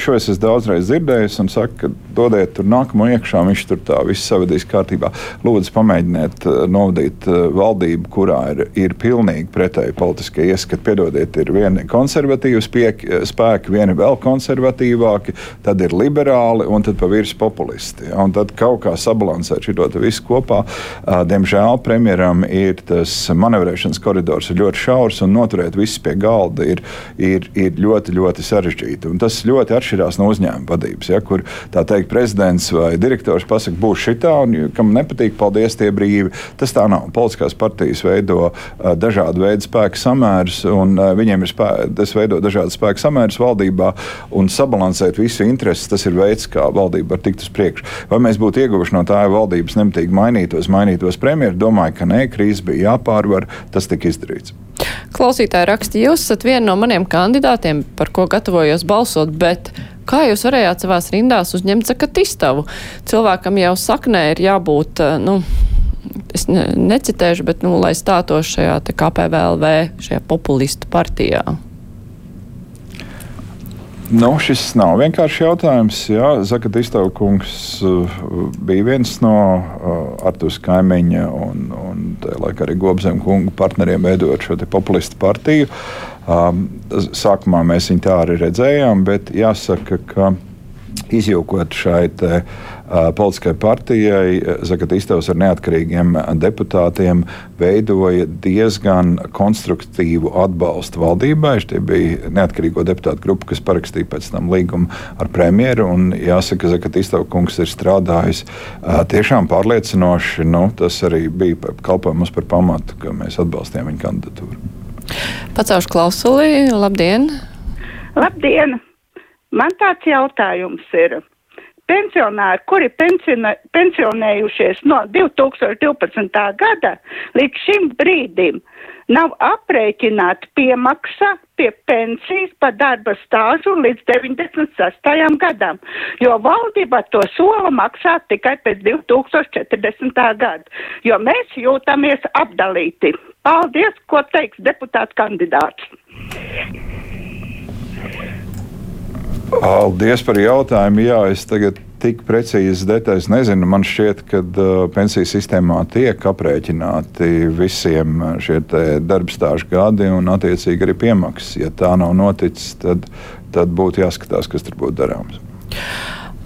šo es esmu daudzreiz dzirdējis un saku, ka dodiet tur nākamo iekšā, viņš tur tā viss savadīs kārtībā. Lūdzu, pamēģiniet eh, novadīt eh, valdību, kurā ir, ir pilnīgi pretēji politiskie ieskati. Piedodiet, ir vieni konservatīvi spēki, vieni vēl konservatīvāki, tad ir liberāli un tad pa virsmu populisti. Ja? Un tad kaut kā sabalansēt šo visu kopā. Diemžēl premjeram ir tas tas manevrēšanas koridors ir ļoti šaurs un noturēt visus pie galda ir, ir, ir ļoti, ļoti sarežģīti. Un tas ļoti atšķirās no uzņēmuma vadības, ja, kur teikt, prezidents vai direktors pasakā, būs šitā, un kam nepatīk, paldies, tie brīvi. Tas tā nav. Politiskās partijas veido dažādu veidu spēku samērus, un viņiem ir spēks, veido dažādu spēku samērus valdībā, un sabalansēt visu intereses, tas ir veids, kā valdība var tikt uz priekšu. Vai mēs būtu ieguvuši no tā, ja valdības nemitīgi mainītos, mainītos premjeru? Domāju, ka nē, krīze bija jāpārvar, tas tika izdarīts. Klausītāji raksta, jūs esat viena no maniem kandidātiem, par ko gatavojos balsot, bet kā jūs varējāt savās rindās uzņemt zakatistavu? Cilvēkam jau saknē ir jābūt, eh, nu, es ne, necitēšu, bet, nu, lai stātos šajā KPVLV, šajā populistu partijā. Nu, šis nav vienkāršs jautājums. Zakatīstāv kungs uh, bija viens no uh, Artus kaimiņa un, un laikā arī Gobzem kungu partneriem veidojot šo populistu partiju. Um, sākumā mēs viņu tā arī redzējām, bet jāsaka, ka izjūkot šai te, politiskajai partijai, Zakatīstāvs ar neatkarīgiem deputātiem veidoja diezgan konstruktīvu atbalstu valdībai. Tie bija neatkarīgo deputātu grupa, kas parakstīja pēc tam līgumu ar premjeru. Un jāsaka, Zakatīstāvs kungs ir strādājis tiešām pārliecinoši. Nu, tas arī bija kalpojums par pamatu, ka mēs atbalstījām viņa kandidatūru. Pacaušu klausuli, labdien! Labdien! Man tāds jautājums ir. Pensionāri, kuri pensiona, pensionējušies no 2012. gada līdz šim brīdim, nav aprēķināta piemaksa pie pensijas par darba stāžu līdz 96. gadam, jo valdība to sola maksāt tikai pēc 2040. gada, jo mēs jūtamies apdalīti. Paldies, ko teiks deputāts kandidāts. Paldies par jautājumu. Jā, es tagad tik precīzi detaļas nezinu. Man šķiet, ka uh, pensiju sistēmā tiek aprēķināti visiem šie darbstāžu gadi un attiecīgi arī piemaksas. Ja tā nav noticis, tad, tad būtu jāskatās, kas tur būtu darāms.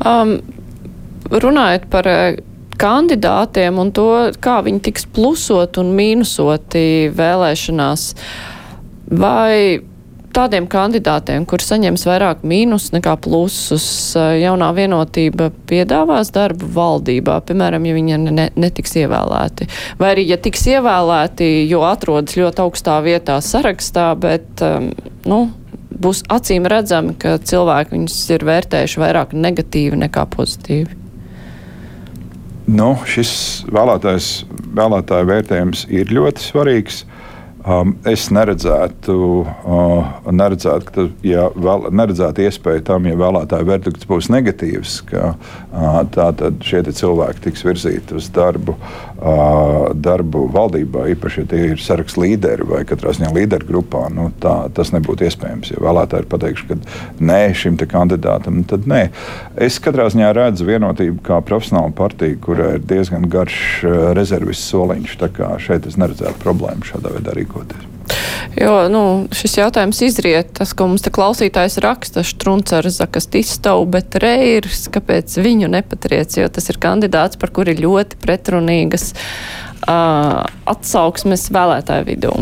Um, runājot par kandidātiem un to, kā viņi tiks plusot un mīnusoti vēlēšanās, vai tādiem kandidātiem, kur saņems vairāk mīnus nekā plusus, jaunā vienotība piedāvās darbu valdībā, piemēram, ja viņi ne, netiks ievēlēti. Vai arī, ja tiks ievēlēti, jo atrodas ļoti augstā vietā sarakstā, bet, um, nu, būs acīm redzami, ka cilvēki viņus ir vērtējuši vairāk negatīvi nekā pozitīvi. Nu, šis vēlētājs, vēlētāja vērtējums ir ļoti svarīgs. Um, es neredzētu, uh, neredzētu, ka, ja vēl, neredzētu iespēju tam, ja vēlētāju verdikts būs negatīvs, ka uh, tātad šie cilvēki tiks virzīti uz darbu, darbu valdībā, īpaši, ja tie ir saraksts līderi vai katrā ziņā līderu grupā. Nu, tā, tas nebūtu iespējams. Ja vēlētāji ir pateikuši, ka nē šim kandidātam, tad nē. Es katrā ziņā redzu vienotību kā profesionālu partiju, kurai ir diezgan garš rezerves soliņš. Šeit es neredzētu problēmu šādā veidā rīkoties. Jo nu, šis jautājums izriet, tas, ko mums te klausītājs raksta, Štrunceris zakas izstau, bet reirs, kāpēc viņu nepatriec, jo tas ir kandidāts, par kuri ļoti pretrunīgas uh, atsauksmes vēlētāju vidū.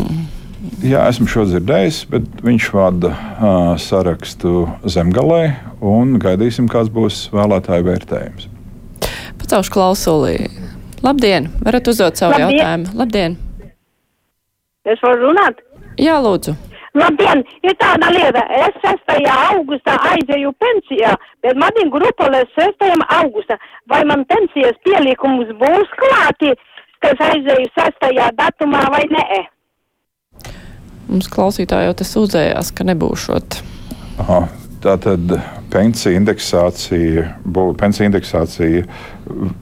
Jā, esmu šo dzirdējis, bet viņš vada uh, sarakstu zemgalē un gaidīsim, kāds būs vēlētāju vērtējums. Pacaušu klausulī. Labdien! Varat uzdot savu Labdien. jautājumu. Labdien! Es varu runāt? Jā, lūdzu. Labdien, ir tāda lieta, es 6. augustā aizēju pensijā, bet man ir grupa līdz 6. augustā. Vai man pensijas pielikumus būs klāti, kas aizēju 6. datumā vai nē? Mums klausītāji jau tas uzējās, ka nebūšot. Aha, tā tad pensiju indeksācija, pensiju indeksācija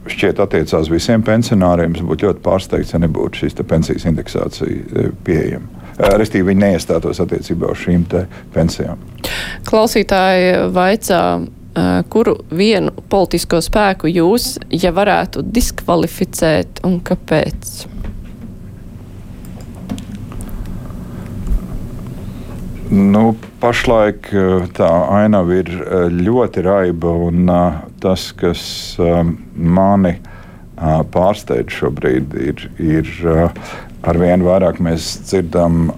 šķiet attiecās visiem pensionāriem. Es būtu ļoti pārsteigts, ja nebūtu šīs pensijas indeksācija e, pieejama. E, restīvi viņi neiestātos attiecībā uz šīm pensijām. Klausītāji vaicā, e, kuru vienu politisko spēku jūs, ja varētu diskvalificēt un kāpēc? Nu, pašlaik eh, tā ainava ir eh, ļoti raiba, un eh, tas, kas mani pārsteidz šobrīd, ir, ir arvien vairāk mēs dzirdam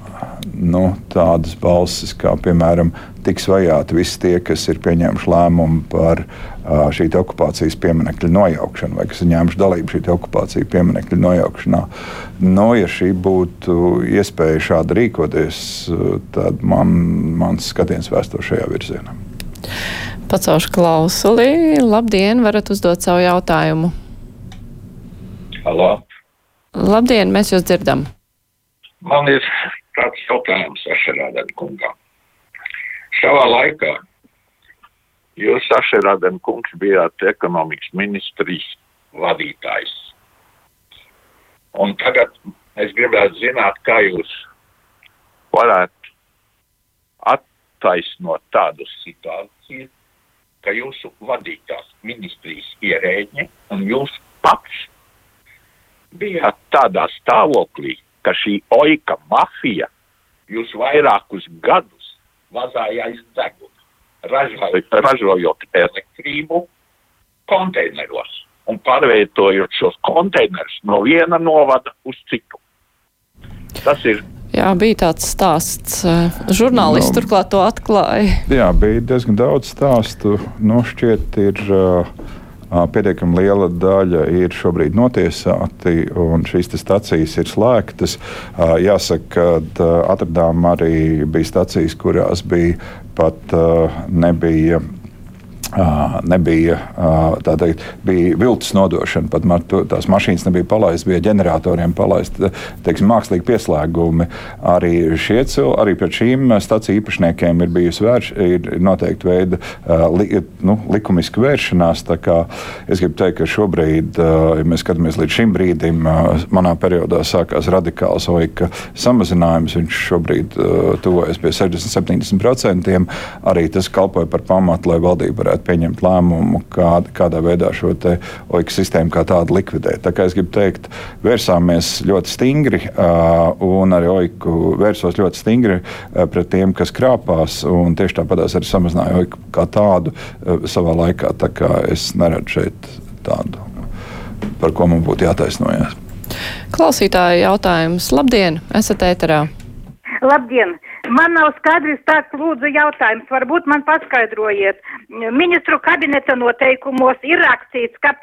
nu, tādas balsis, kā piemēram, tiks vajāti visi tie, kas ir pieņēmuši lēmumu par šī okupācijas pieminiektu nojaukšanu, vai kas ir ņēmuši dalību šī okupācijas pieminiektu nojaukšanā. Nu, ja šī būtu iespēja šādi rīkoties, tad man, mans skatiens vēsto šajā virzienā. Pacaušu klausuli. Labdien, varat uzdot savu jautājumu. Halo. Labdien, mēs jūs dzirdam. Man ir tāds jautājums Ašerādēm kungam. Savā laikā jūs, Ašerādēm kungs, bijāt ekonomikas ministrijas vadītājs. Un tagad es gribētu zināt, kā jūs varētu attaisnot tādu situāciju, ka jūsu vadītās ministrijas ierēģi un jūs pats bijāt tādā stāvoklī, ka šī oika mafija jūs vairākus gadus vazāja aiz deguna, ražojot elektrību konteineros un pārvietojot šos konteinerus no viena novada uz citu. Tas ir Jā, bija tāds stāsts. Žurnālisti no, turklāt to atklāja. Jā, bija diezgan daudz stāstu. Nu, šķiet, ir uh, Pietiekami liela daļa ir šobrīd notiesāti, un šīs stacijas ir slēgtas. Jāsaka, ka atradām arī bija stacijas, kurās bija pat nebija nebija tā teikt, bija viltus nodošana. Pat tās mašīnas nebija palaistas, bija ģeneratoriem palaista teiksim, mākslīgi pieslēgumi. Arī, cil, arī pret šīm staciju īpašniekiem ir bijusi vērš, ir noteikti veida li, nu, likumiska vēršanās. Es gribu teikt, ka šobrīd, ja mēs skatāmies līdz šim brīdim, manā periodā sākās radikāls oika samazinājums. Viņš šobrīd tuvojas pie 60-70%. Arī tas kalpoja par pamatu, lai valdība varētu varētu pieņemt lēmumu, kā, kādā veidā šo OIK sistēmu kā tādu likvidēt. Tā kā es gribu teikt, vērsāmies ļoti stingri, un arī OIK vērsos ļoti stingri pret tiem, kas krāpās, un tieši tāpat arī samazināja OIK kā tādu savā laikā. Tā kā es neredzu šeit tādu, par ko man būtu jātaisnojas. Klausītāja jautājums. Labdien, esat ēterā! Labdien! Man nav skaidrs tāds lūdzu jautājums, varbūt man paskaidrojiet. Ministru kabineta noteikumos ir rakstīts, ka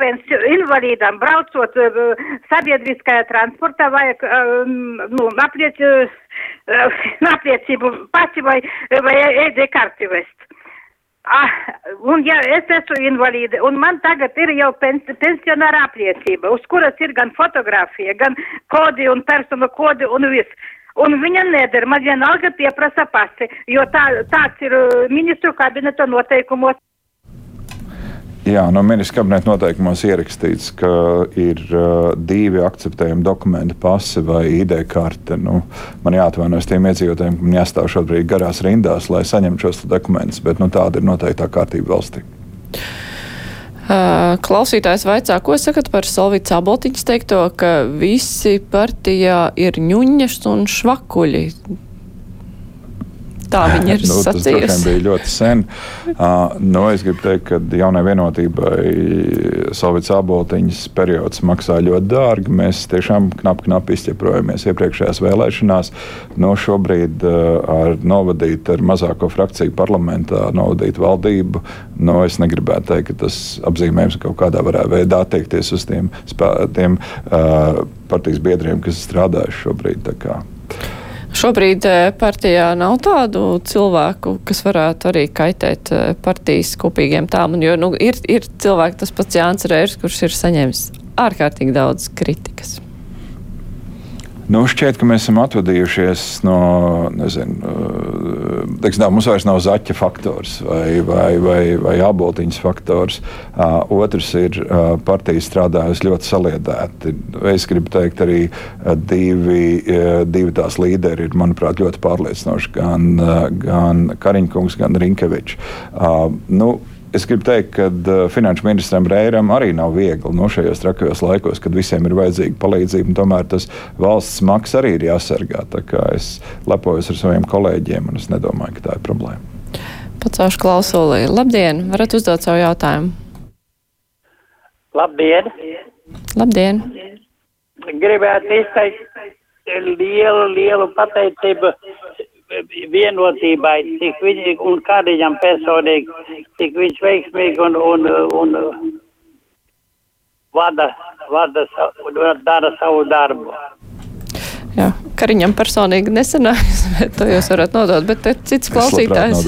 invalīdam braucot uh, sabiedriskajā transportā vajag uh, nu, apliec, uh, apliecību pasi vai, vai ED karti vest. Ah, un ja es esmu invalīde, un man tagad ir jau pens pensionāra apliecība, uz kuras ir gan fotografija, gan kodi un personu kodi un viss un viņa neder. Man vienalga pieprasa pasi, jo tā, tāds ir uh, ministru kabineta noteikumos. Jā, no ministra kabineta noteikumos ierakstīts, ka ir uh, divi akceptējami dokumenti, pasi vai ID karte. Nu, man jāatvainojas tiem iedzīvotājiem, ka man jāstāv šobrīd garās rindās, lai saņemtu šos dokumentus, bet nu, tāda ir noteiktā kārtība valstī. Klausītājs vaicā, ko sakat par Solvīts Abotiņas teikto, ka visi partijā ir ņuņas un švakuļi. Tā viņa ir nu, sacījusi. Tas bija ļoti sen. Uh, nu, es gribu teikt, ka jaunai vienotībai Sovjets aboltiņas periods maksā ļoti dārgi. Mēs tiešām knapi, knapi izķeprojamies iepriekšējās vēlēšanās. Nu, šobrīd uh, ar novadīt ar mazāko frakciju parlamentā, novadīt valdību, nu, es negribētu teikt, ka tas apzīmējums kaut kādā veidā attiekties uz tiem, spā, tiem uh, partijas biedriem, kas strādājuši šobrīd. Šobrīd eh, partijā nav tādu cilvēku, kas varētu arī kaitēt eh, partijas kopīgiem tām. Jo nu, ir, ir cilvēki, tas pats Jānis Rērs, kurš ir saņēmis ārkārtīgi daudz kritikas. Nu, šķiet, ka mēs esam atvadījušies no, nezinu, teiksim, tā, mums vairs nav zaķa faktors vai, vai, vai, vai aboltiņas faktors. Uh, otrs ir uh, partija strādājusi ļoti saliedēti. Es gribu teikt, arī divi, divi tās līderi ir, manuprāt, ļoti pārliecinoši. Gan, gan Kariņkungs, gan Rinkevičs. Nu, Es gribu teikt, ka uh, finanšu ministram Reiram arī nav viegli no šajos trakajos laikos, kad visiem ir vajadzīga palīdzība. Tomēr tas valsts maks arī ir jāsargā. Es lepojos ar saviem kolēģiem, un es nedomāju, ka tā ir problēma. Pacaušu klausulī. Labdien! Varat uzdot savu jautājumu? Labdien! Labdien! Gribētu izteikt lielu, lielu pateicību vienotībai, cik viņi un kādiem personīgi, cik viņš veiksmīgi un, un, un vada, vada, dara savu darbu. Jā, Kariņam personīgi nesanāks, bet to jūs varat nodot. Bet cits klausītājs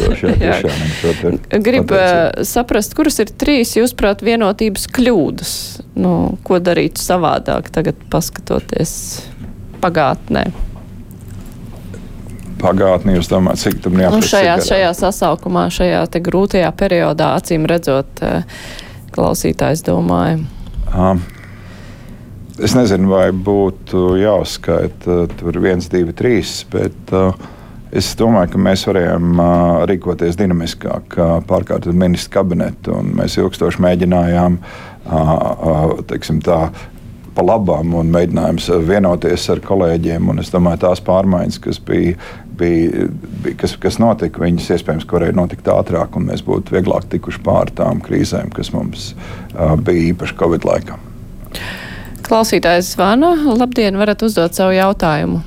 grib uh, saprast, kuras ir trīs, jūsuprāt, vienotības kļūdas. Nu, ko darīt savādāk tagad, paskatoties pagātnē? Pagātnē jūs domājat, cik tam jāpasaka? Nu, šajā, šajā sasaukumā, šajā grūtajā periodā, acīm redzot, uh, klausītājs domāja. Um. Es nezinu, vai būtu jāuzskaita tur viens, divi, trīs, bet uh, es domāju, ka mēs varējām uh, rīkoties dinamiskāk, uh, pārkārtot ministru kabinetu. Mēs ilgstoši mēģinājām uh, uh, tā, pa labām un mēģinājām vienoties ar kolēģiem. Es domāju, tās pārmaiņas, kas bija, bija, bija kas, kas notika, viņas iespējams varēja notikt ātrāk, un mēs būtu vieglāk tikuši pāri tām krīzēm, kas mums uh, bija īpaši Covid laikā. Klausītājs zvana. Labdien, varat uzdot savu jautājumu.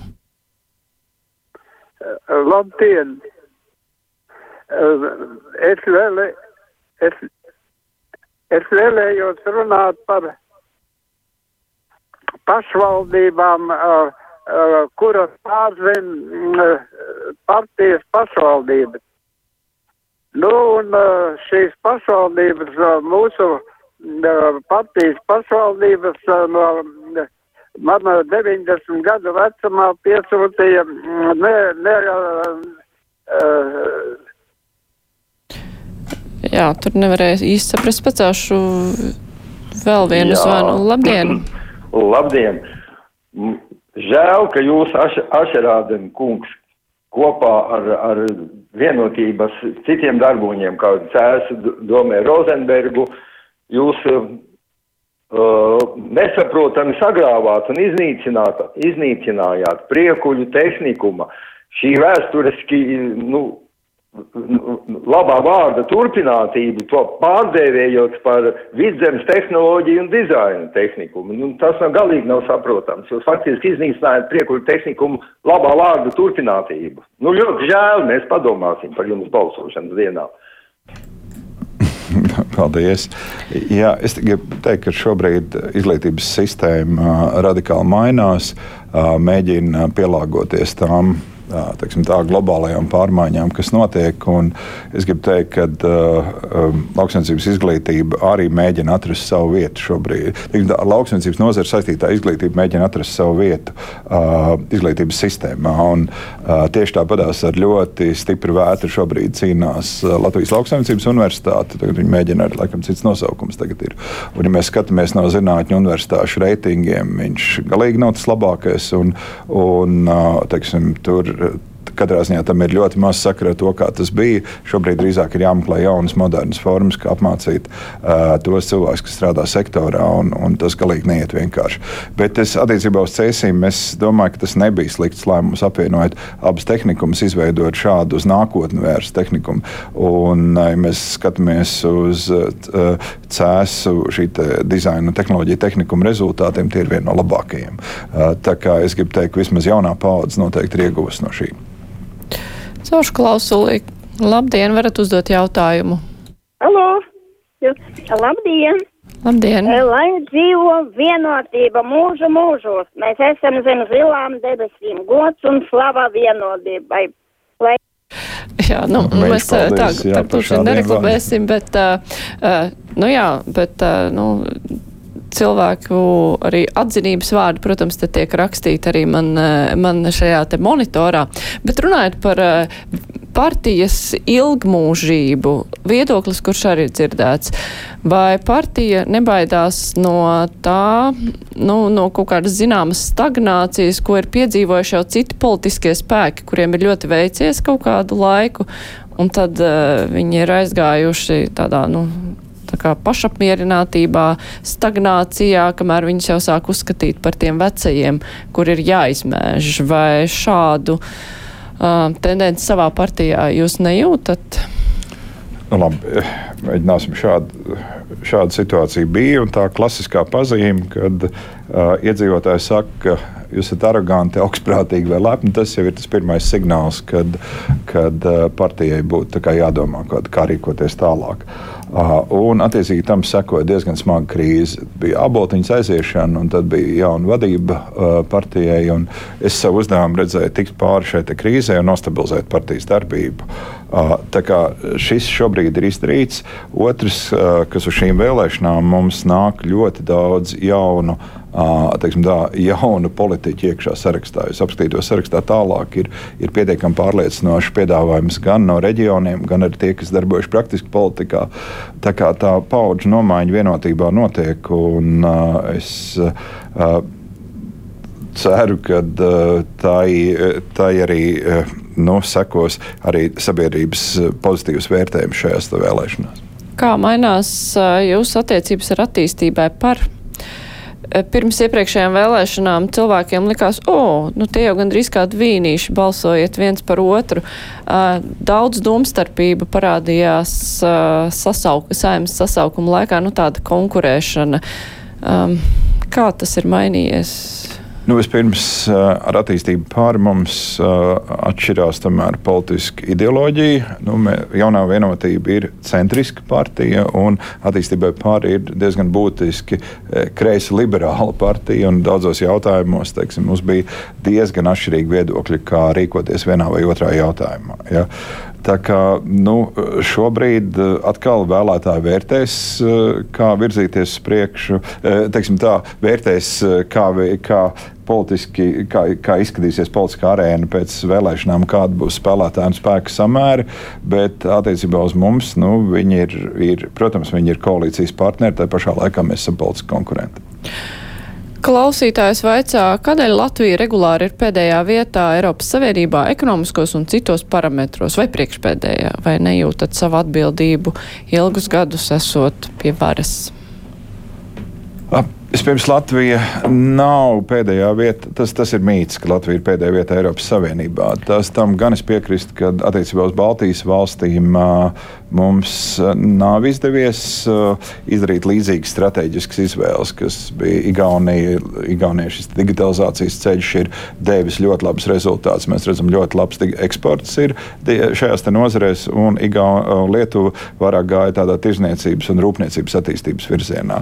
Labdien! Es, vēlē, es, es vēlējos runāt par pašvaldībām, kuras pārzina partijas pašvaldības. Nu, un šīs pašvaldības mūsu partijas pašvaldības no man 90 gadu vecumā piesūtīja ne, ne, uh, Jā, tur nevarēja īsti saprast, pacēšu vēl vienu Jā. zvanu. Labdien! Labdien! Žēl, ka jūs, Ašerādien kungs, kopā ar, ar vienotības citiem darboņiem, kā Cēsu domē Rozenbergu, jūs uh, nesaprotami sagrāvāt un iznīcinājāt priekuļu tehnikuma, šī vēsturiski nu, labā vārda turpinātību, to pārdēvējot par vidzemes tehnoloģiju un dizaina tehnikumu. Nu, tas nav galīgi nav saprotams. Jūs faktiski iznīcinājāt priekuļu tehnikumu labā vārda turpinātību. Nu, ļoti žēl, mēs padomāsim par jums balsošanas dienā. Paldies. Jā, es gribu teikt, ka šobrīd izglītības sistēma radikāli mainās, mēģina pielāgoties tām teiksim, tā, globālajām pārmaiņām, kas notiek. Es gribu teikt, ka uh, lauksaimniecības izglītība arī mēģina atrast savu vietu šobrīd. Teiksim, ar lauksaimniecības nozari saistītā izglītība mēģina atrast savu vietu uh, izglītības sistēmā. Un, uh, tieši tāpatās ar ļoti stipru vētru šobrīd cīnās Latvijas Lauksaimniecības universitāte. Tagad viņi mēģina ar laikam cits nosaukums ir. Un, ja mēs skatāmies no zinātņu universitāšu reitingiem, viņš galīgi nav tas labākais. Un, un, teiksim, tur uh, katrā ziņā tam ir ļoti maz sakara ar to, kā tas bija. Šobrīd drīzāk ir jāmeklē jaunas, modernas formas, kā apmācīt uh, tos cilvēkus, kas strādā sektorā, un, un tas galīgi neiet vienkārši. Bet es attiecībā uz cēsīm, domāju, ka tas nebija slikts lēmums apvienojot abas tehnikumus, izveidot šādu uz nākotni vērstu tehnikumu. Un, ja mēs skatāmies uz uh, cēsu šī te dizaina un tehnoloģija tehnikuma rezultātiem, tie ir vieni no labākajiem. Uh, tā kā es gribu teikt, ka vismaz jaunā paudze noteikti ir ieguvusi no šī. Cauršu klausulī. Labdien, varat uzdot jautājumu. Halo! Labdien! Labdien! Lai dzīvo vienotība mūžu mūžos, mēs esam zem zilām debesīm, gods un slava vienotībai. Lai... Jā, nu, mēs paldies, tā, jā, tā tuši šādiem nereklamēsim, bet, uh, uh, nu jā, bet, uh, nu, cilvēku arī atzinības vārdi, protams, te tiek rakstīti arī man, eh, man šajā te monitorā. Bet runājot par eh, partijas ilgmūžību, viedoklis, kurš arī ir dzirdēts, vai partija nebaidās no tā, nu, no kaut kādas zināmas stagnācijas, ko ir piedzīvojuši jau citi politiskie spēki, kuriem ir ļoti veicies kaut kādu laiku, un tad uh, viņi ir aizgājuši tādā, nu, pašapmierinātībā, stagnācijā, kamēr viņus jau sāk uzskatīt par tiem vecajiem, kur ir jāizmēž. Vai šādu uh, tendenci savā partijā jūs nejūtat? Nu, labi, mēģināsim šādu, šādu situāciju bija. Tā klasiskā pazīme, kad uh, iedzīvotājs saka, ka jūs esat aroganti, augstprātīgi vai lepni, tas jau ir tas pirmais signāls, kad, kad uh, partijai būtu jādomā, kā rīkoties tālāk. Uh, un, attiecīgi, tam sekoja diezgan smaga krīze. Bija aboltiņas aiziešana, un tad bija jauna vadība uh, partijai. Es savu uzdevumu redzēju tikt pāri šai krīzē un nostabilizēt partijas darbību. Tā kā šis šobrīd ir izdarīts. Otrs, kas uz šīm vēlēšanām mums nāk ļoti daudz jaunu. Teiksim, tā, jaunu politiķu iekšā sarakstā. Es apskatīju to sarakstā tālāk, ir, ir pietiekami pārliecinoši piedāvājums gan no reģioniem, gan arī tie, kas darbojas praktiski politikā. Tā kā tā paudžu nomaiņa vienotībā notiek, un uh, es uh, ceru, ka uh, tā, tā arī. Uh, nu, sekos arī sabiedrības pozitīvs vērtējums šajās vēlēšanās. Kā mainās jūsu attiecības ar attīstībai par? Pirms iepriekšējām vēlēšanām cilvēkiem likās, o, oh, nu tie jau gandrīz kādi vīnīši balsojiet viens par otru. Daudz domstarpība parādījās sasauk, saimnes sasaukuma laikā, nu tāda konkurēšana. Kā tas ir mainījies? Nu, vispirms eh, ar attīstību pāri mums eh, atšķirās tomēr politiska ideoloģija. Nu, mē, jaunā vienotība ir centriska partija, un attīstībai pāri ir diezgan būtiski eh, kreisa liberāla partija. Daudzos jautājumos teiksim, mums bija diezgan atšķirīgi viedokļi, kā rīkoties vienā vai otrā jautājumā. Ja? Tā kā nu, šobrīd atkal vēlētāji vērtēs, kā virzīties uz priekšu, teiksim tā, vērtēs, kā, kā politiski, kā, kā izskatīsies politiskā arēna pēc vēlēšanām, kāda būs spēlētāju un spēku samēri. Bet attiecībā uz mums, nu, viņi ir, ir, protams, viņi ir koalīcijas partneri, tā pašā laikā mēs esam politiski konkurenti. Klausītājs vaicā, kādēļ Latvija regulāri ir pēdējā vietā Eiropas Savienībā ekonomiskos un citos parametros, vai priekšpēdējā, vai nejūtat savu atbildību ilgus gadus esot pie varas? Ap Vispirms Latvija nav pēdējā vieta. Tas, tas ir mīts, ka Latvija ir pēdējā vietā Eiropas Savienībā. Tas tam gan es piekrītu, ka attiecībā uz Baltijas valstīm mums nav izdevies izdarīt līdzīgas strateģiskas izvēles, kas bija Igaunija. Igaunija šis digitalizācijas ceļš ir devis ļoti labus rezultātus. Mēs redzam, ļoti labs eksports ir šajās nozarēs, un Igaunija, Lietuva vairāk gāja tādā tirzniecības un rūpniecības attīstības virzienā.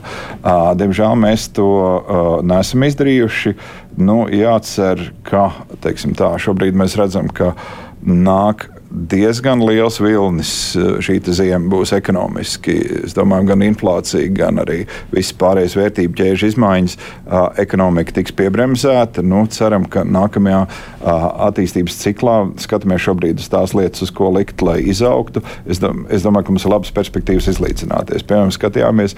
Diemžēl mēs mēs to uh, nesam izdarījuši. Nu, jācer, ka tā, šobrīd mēs redzam, ka nāk diezgan liels vilnis eh, šī ziema būs ekonomiski. Es domāju, gan inflācija, gan arī visas pārējās vērtību ķēžu izmaiņas. Ekonomika tiks piebremzēta. Nu, ceram, ka nākamajā attīstības ciklā skatāmies šobrīd uz tās lietas, uz ko likt, lai izaugtu. Es, dom es domāju, ka mums ir labas perspektīvas izlīdzināties. Piemēram, skatījāmies,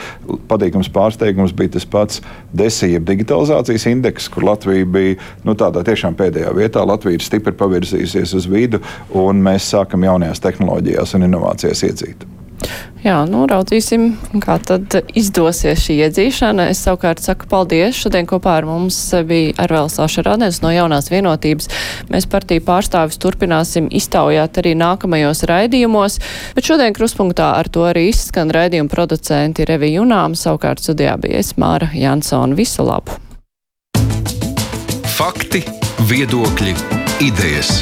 patīkams pārsteigums bija tas pats desīja digitalizācijas indeks, kur Latvija bija nu, tādā tiešām pēdējā vietā. Latvija ir stipri pavirzījusies uz vidu, un mēs mēs sākam jaunajās tehnoloģijās un inovācijās iedzīt. Jā, nu, raudzīsim, kā tad izdosies šī iedzīšana. Es savukārt saku paldies. Šodien kopā ar mums bija Arvēls Ašarādens no jaunās vienotības. Mēs partiju pārstāvis turpināsim iztaujāt arī nākamajos raidījumos, bet šodien kruspunktā ar to arī izskan raidījuma producenti Revi Junām, savukārt studijā bija es Māra Jansona. Visu labu! Fakti, viedokļi, idejas.